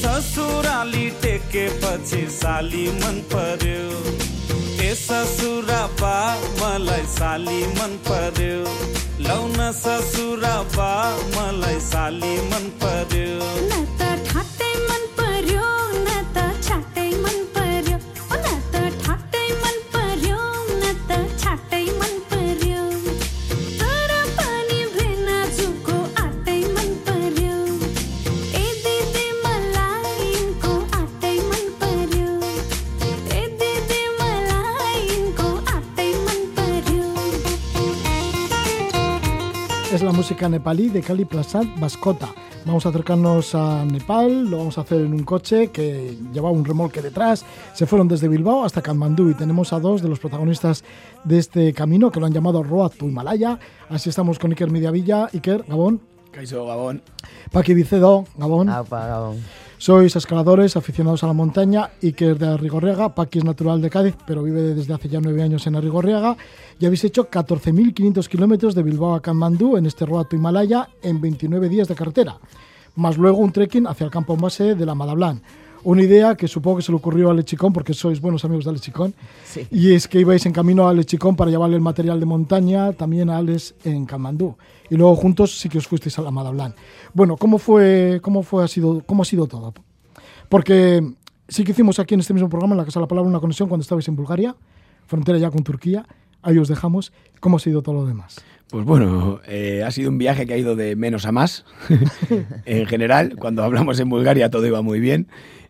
ससुराली टेकेपछि साली मन पर्यो। ए ससुरा बा मलाई साली मन पर्यो। लौन ससुरा बा मलाई साली मन पर्यो। Música nepalí de Kali Prasad Bascota. Vamos a acercarnos a Nepal, lo vamos a hacer en un coche que llevaba un remolque detrás. Se fueron desde Bilbao hasta Kathmandú y tenemos a dos de los protagonistas de este camino que lo han llamado Road to Himalaya. Así estamos con Iker Mediavilla. Iker, Gabón. Caizo, Gabón. Paqui Vicedo, Gabón. Gabón. Sois escaladores aficionados a la montaña, Iker de Arrigorriaga, Paqui es natural de Cádiz, pero vive desde hace ya nueve años en Arrigorriaga, y habéis hecho 14.500 kilómetros de Bilbao a Kanmandú en este roato Himalaya en 29 días de carretera, más luego un trekking hacia el campo base de la Madablan. Una idea que supongo que se le ocurrió a Lechicón, porque sois buenos amigos de Lechicón, sí. y es que ibais en camino a Lechicón para llevarle el material de montaña también a Alex en Kanmandú. Y luego juntos sí que os fuisteis a la Madablan. Bueno, ¿cómo fue, cómo fue, ha sido, cómo ha sido todo? Porque sí que hicimos aquí en este mismo programa, en la Casa de la Palabra, una conexión cuando estabais en Bulgaria, frontera ya con Turquía. Ahí os dejamos. ¿Cómo ha sido todo lo demás? Pues bueno, eh, ha sido un viaje que ha ido de menos a más. *laughs* en general, cuando hablamos en Bulgaria todo iba muy bien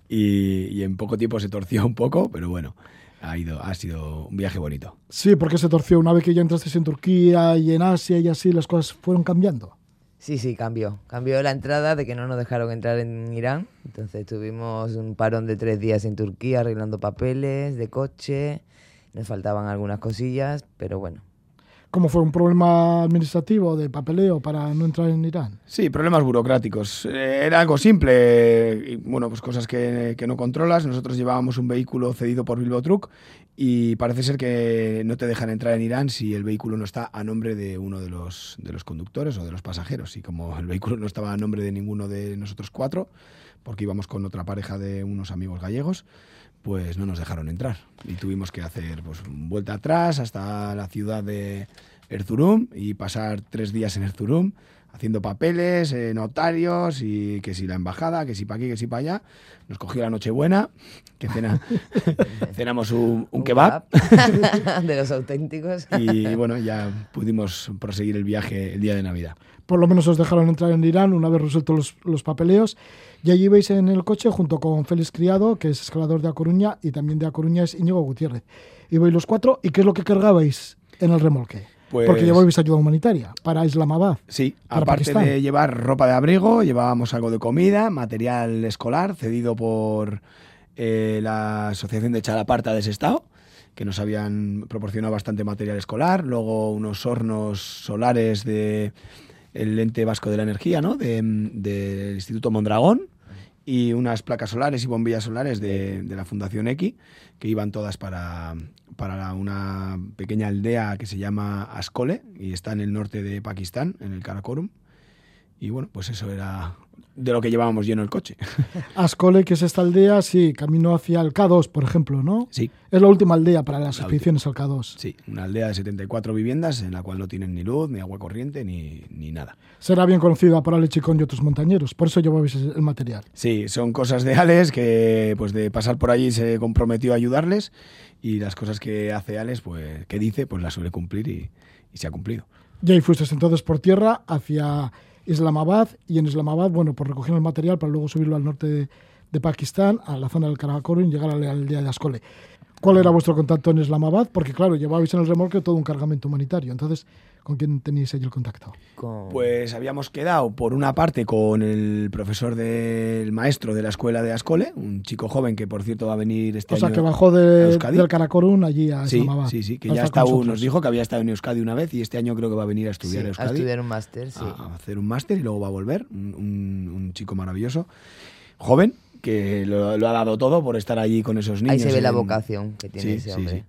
y, en poco tiempo se torció un poco, pero bueno, ha, ido, ha sido un viaje bonito. Sí, porque se torció una vez que ya entrasteis en Turquía y en Asia y así las cosas fueron cambiando. Sí, sí, cambió. Cambió la entrada de que no nos dejaron entrar en Irán. Entonces tuvimos un parón de tres días en Turquía arreglando papeles de coche. Nos faltaban algunas cosillas, pero bueno, ¿Cómo fue un problema administrativo de papeleo para no entrar en Irán? Sí, problemas burocráticos. Eh, era algo simple, bueno, pues cosas que, que, no controlas. Nosotros llevábamos un vehículo cedido por Bilbo Truck y parece ser que no te dejan entrar en Irán si el vehículo no está a nombre de uno de los, de los conductores o de los pasajeros. Y como el vehículo no estaba a nombre de ninguno de nosotros cuatro, porque íbamos con otra pareja de unos amigos gallegos, pues no nos dejaron entrar. Y tuvimos que hacer pues vuelta atrás hasta la ciudad de Erzurum y pasar tres días en Erzurum haciendo papeles, eh, notarios y que si la embajada, que si para aquí, que si para allá. Nos cogió la Nochebuena, que cena, *laughs* cenamos un, un kebab *laughs* de los auténticos. y bueno, ya pudimos proseguir el viaje el día de Navidad. Por lo menos os dejaron entrar en Irán una vez resueltos los, los papeleos. Y allí vais en el coche junto con Félix Criado, que es escalador de A Coruña, y también de A Coruña es Íñigo Gutiérrez. Y vais los cuatro, ¿y qué es lo que cargabais en el remolque? Pues- Porque llevabais ayuda humanitaria para Islamabad. Sí, Para aparte Pakistán. de llevar ropa de abrigo, llevábamos algo de comida, material escolar cedido por eh, la Asociación de Chalaparta de Sestao, que nos habían proporcionado bastante material escolar, luego unos hornos solares de el ente vasco de la energía, ¿no? De- del Instituto Mondragón y unas placas solares y bombillas solares de, de la Fundación X, que iban todas para, para una pequeña aldea que se llama Ascole y está en el norte de Pakistán, en el Karakorum. Y bueno, pues eso era de lo que llevábamos lleno el coche. *laughs* Ascole, que es esta aldea, sí, camino hacia el K2, por ejemplo, ¿no? Sí. Es la última aldea para las La expediciones al K2. Sí, una aldea de 74 viviendas en la cual no tienen ni luz, ni agua corriente, ni, ni nada. Será bien conocida por Ale Chicón y otros montañeros, por eso llevabais el material. Sí, son cosas de Alex que pues de pasar por allí se comprometió a ayudarles y las cosas que hace Alex, pues que dice, pues las suele cumplir y, y se ha cumplido. Y ahí fuiste entonces por tierra hacia Islamabad y en Islamabad, bueno, pues recogieron el material para luego subirlo al norte de, Pakistán, a la zona del Karakorum y llegar a la aldea de Ascole. ¿Cuál era vuestro contacto en Islamabad? Porque claro, llevabais en el remolque todo un cargamento humanitario. Entonces, ¿con quién teníais ahí el contacto? Con- Pues habíamos quedado por una parte con el profesor del maestro de la escuela de Ascole, un chico joven que por cierto va a venir este O sea, año. que bajó a de, del Karakorum allí a Sí, Islamabad. sí, sí, que a ya está, nos dijo que había estado en Euskadi una vez y este año creo que va a venir a sí, estudiar a a Euskadi. estudiar un máster, sí. a hacer un máster y luego va a volver. Un, un- un chico maravilloso, joven, que lo, lo ha dado todo por estar allí con esos niños. Ahí se ve la vocación que tiene Sí, ese hombre. sí.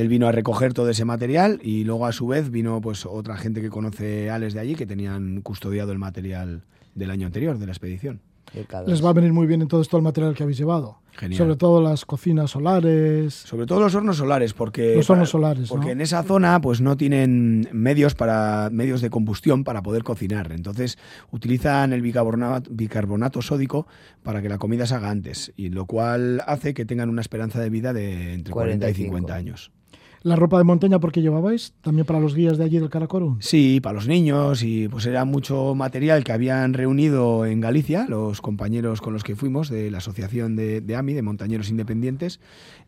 Él vino a recoger todo ese material y luego a su vez vino pues otra gente que conoce a Alex de allí que tenían custodiado el material del año anterior de la expedición. del K2. Les va a venir muy bien entonces todo el material que habéis llevado. Genial. Sobre todo las cocinas solares. Sobre todo los hornos solares, porque Los hornos solares, porque ¿no? en esa zona pues no tienen medios para medios de combustión para poder cocinar. Entonces utilizan el bicarbonato, bicarbonato sódico para que la comida se haga antes, y lo cual hace que tengan una esperanza de vida de entre 40 y 45. 50 años. La ropa de montaña, ¿por qué llevabais? También para los guías de allí del Karakorum. Sí, para los niños y pues era mucho material que habían reunido en Galicia los compañeros con los que fuimos de la asociación de, de AMI, de Montañeros Independientes,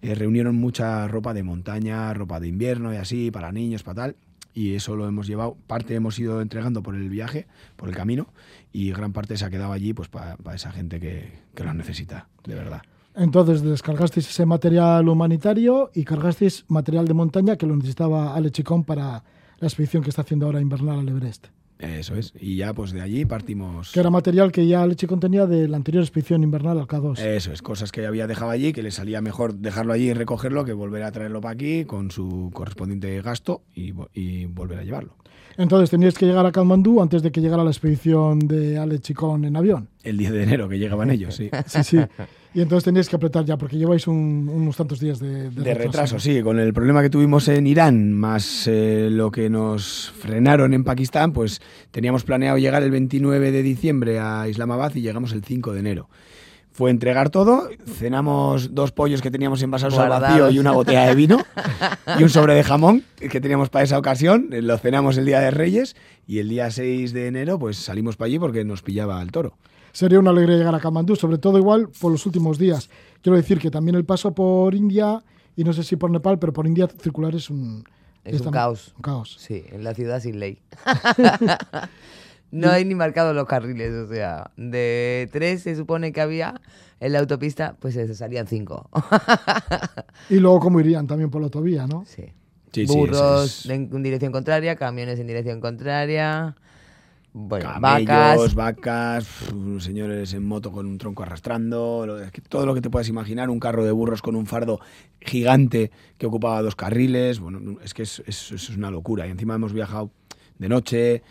eh, reunieron mucha ropa de montaña, ropa de invierno y así, para niños, para tal, y eso lo hemos llevado, parte hemos ido entregando por el viaje, por el camino, y gran parte se ha quedado allí pues para esa gente que, que lo necesita, de verdad. Entonces descargasteis ese material humanitario y cargasteis material de montaña que lo necesitaba Ale Chicón para la expedición que está haciendo ahora invernal al Everest. Eso es, y ya pues de allí partimos... Que era material que ya Ale Chicón tenía de la anterior expedición invernal al K2. Eso es, cosas que había dejado allí, que le salía mejor dejarlo allí y recogerlo que volver a traerlo para aquí con su correspondiente gasto y, y volver a llevarlo. Entonces teníais que llegar a Katmandú antes de que llegara la expedición de Ale Chicón en avión. El 10 de enero que llegaban ellos, sí. Sí, sí. *laughs* Y entonces teníais que apretar ya, porque lleváis un- unos tantos días de, De retraso, sí, con el problema que tuvimos en Irán, más eh, lo que nos frenaron en Pakistán, pues teníamos planeado llegar el 29 de diciembre a Islamabad y llegamos el 5 de enero. Fue entregar todo, cenamos dos pollos que teníamos envasados al vacío y una botella de vino *laughs* y un sobre de jamón que teníamos para esa ocasión. eh, Lo cenamos el día de Reyes y el día 6 de enero pues salimos para allí porque nos pillaba el toro. Sería una alegría llegar a Katmandú, sobre todo igual por los últimos días. Quiero decir que también el paso por India, y no sé si por Nepal, pero por India circular es un... Es un tam- caos. un caos. Sí, en la ciudad sin ley. *laughs* no hay ni marcados los carriles, o sea, de tres se supone que había en la autopista, pues se salían cinco. Y luego *laughs* cómo irían también por la autovía, ¿no? sí. Sí, sí, Burros es- es- en dirección contraria, camiones en dirección contraria, bueno, Camellos, vacas. vacas, pf, señores en moto con un tronco arrastrando, lo- es que todo lo que te puedas imaginar, un carro de burros con un fardo gigante que ocupaba dos carriles, bueno, es que es, es- es una locura. Y encima hemos viajado de noche,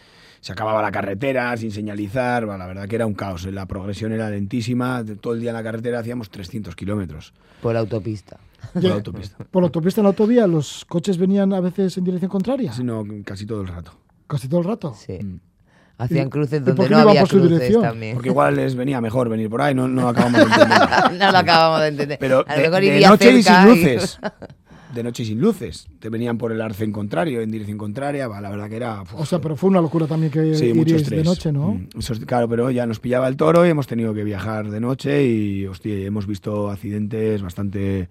se acababa la carretera sin señalizar, bueno, la verdad que era un caos, la progresión era lentísima, todo el día en la carretera hacíamos 300 kilómetros por la autopista. por la autopista, Por la autopista en la autovía, los coches venían a veces en dirección contraria. sino casi todo el rato. Casi todo el rato. Sí. Mm. Hacían ¿Y- cruces y donde no no había cruces dirección? también. Porque igual les venía mejor venir por ahí, no, no acabamos de *laughs* entender. no lo acabamos de entender. Pero a lo de, mejor de iría noche y sin cerca luces. *laughs* De noche y sin luces. Te venían por el arcén contrario, en dirección contraria. La verdad que era. uf, O sea, pero fue una locura también que sí, iríais de noche, ¿no? Mm, eso es- claro, pero ya nos pillaba el toro y hemos tenido que viajar de noche y, hostia, hemos visto accidentes bastante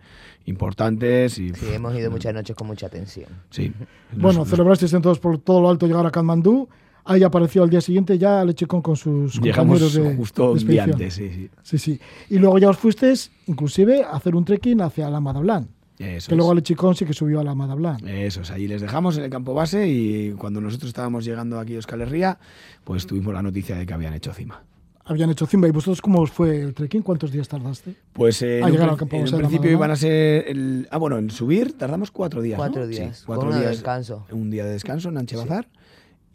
importantes. Y, Sí, hemos ido muchas noches con mucha tensión. Sí. *laughs* Bueno, Nos- celebrasteis entonces por todo lo alto llegar a Katmandú. Ahí apareció al día siguiente ya Lechicón con sus Llegamos compañeros de justo de un día expedición. antes, sí, sí. Sí, sí. Y luego ya os fuisteis, inclusive, a hacer un trekking hacia la Madablan. Eso Que luego. Lechicón sí que subió a la Madablan. Eso es, allí les dejamos en el campo base y cuando nosotros estábamos llegando aquí a Euskal Herria, pues tuvimos la noticia de que habían hecho cima. Habían hecho Zimba. ¿Y vosotros cómo os fue el trekking? ¿Cuántos días tardaste? Pues eh, A en, llegar un, al campo en base un de la principio iban a ser... El, ah, bueno, en subir tardamos cuatro días, ¿no? Cuatro Sí, días, cuatro con uno de días. descanso. Un día de descanso en Anchebazar.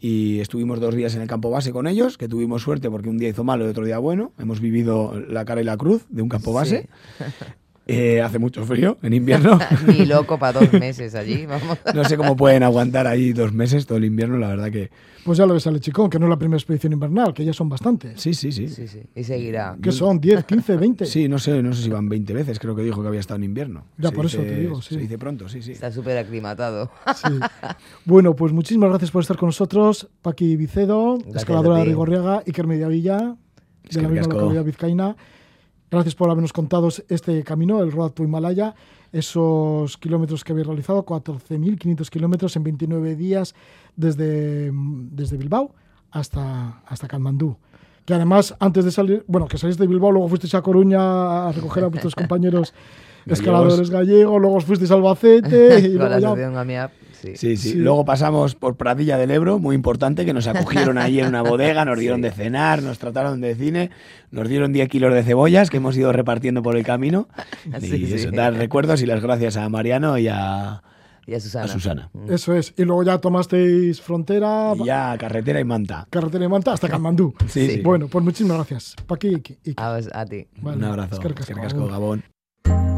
Y estuvimos dos días en el campo base con ellos, que tuvimos suerte porque un día hizo malo y otro día bueno. Hemos vivido la cara y la cruz de un campo base. *laughs* Eh, hace mucho frío en invierno. *laughs* Ni loco para dos meses allí, vamos. no sé cómo pueden aguantar ahí dos meses todo el invierno, la verdad que... Pues ya lo ves a Lechicón, que no es la primera expedición invernal, que ya son bastantes. Sí, sí, sí. Sí, sí. Y seguirá. Que son 10, 15, 20. Sí, no sé, no sé si van 20 veces, creo que dijo que había estado en invierno. Ya, Se por eso te digo, sí. Se dice pronto, sí, sí. Está súper aclimatado. Sí. *laughs* Bueno, pues muchísimas gracias por estar con nosotros. Paqui Vicedo, Gracias escaladora de. Rigorriaga, Iker Mediavilla, de la misma localidad vizcaína. Gracias por habernos contado este camino, el Road to Himalaya, esos kilómetros que habéis realizado, 14.500 kilómetros en 29 días desde, desde Bilbao hasta, hasta Katmandú. Que además, antes de salir, bueno, que salís de Bilbao, luego fuisteis a Coruña a recoger a vuestros *laughs* compañeros escaladores gallegos, luego os fuisteis a Albacete y *laughs* luego ya sí. Sí, sí. Luego pasamos por Pradilla del Ebro, muy importante, que nos acogieron ahí en una *laughs* bodega, nos dieron de cenar, nos trataron de cine, nos dieron 10 kilos de cebollas que hemos ido repartiendo por el camino. *laughs* Sí, y sí. eso, dar recuerdos y las gracias a Mariano y a, Y a Susana. a Susana. Eso es. Y luego ya tomasteis frontera, Y ya carretera y manta. carretera de Manta hasta Katmandú. Sí, sí. Bueno, pues muchísimas gracias. Paqui y, y- A, a ti. vale, Un abrazo. asko, agur. Gabón.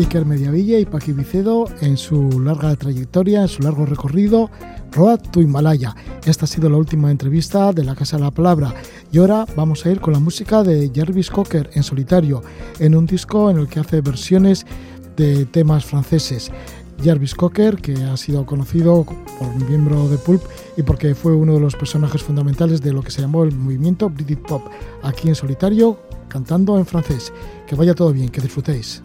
Iker Mediavilla y Paqui Vicedo en su larga trayectoria, en su largo recorrido, Road to Himalaya. Esta ha sido la última entrevista de la Casa de la Palabra y ahora vamos a ir con la música de Jarvis Cocker en solitario, en un disco en el que hace versiones de temas franceses. Jarvis Cocker, que ha sido conocido por miembro de Pulp y porque fue uno de los personajes fundamentales de lo que se llamó el movimiento British Pop, aquí en solitario, cantando en francés. Que vaya todo bien, que disfrutéis.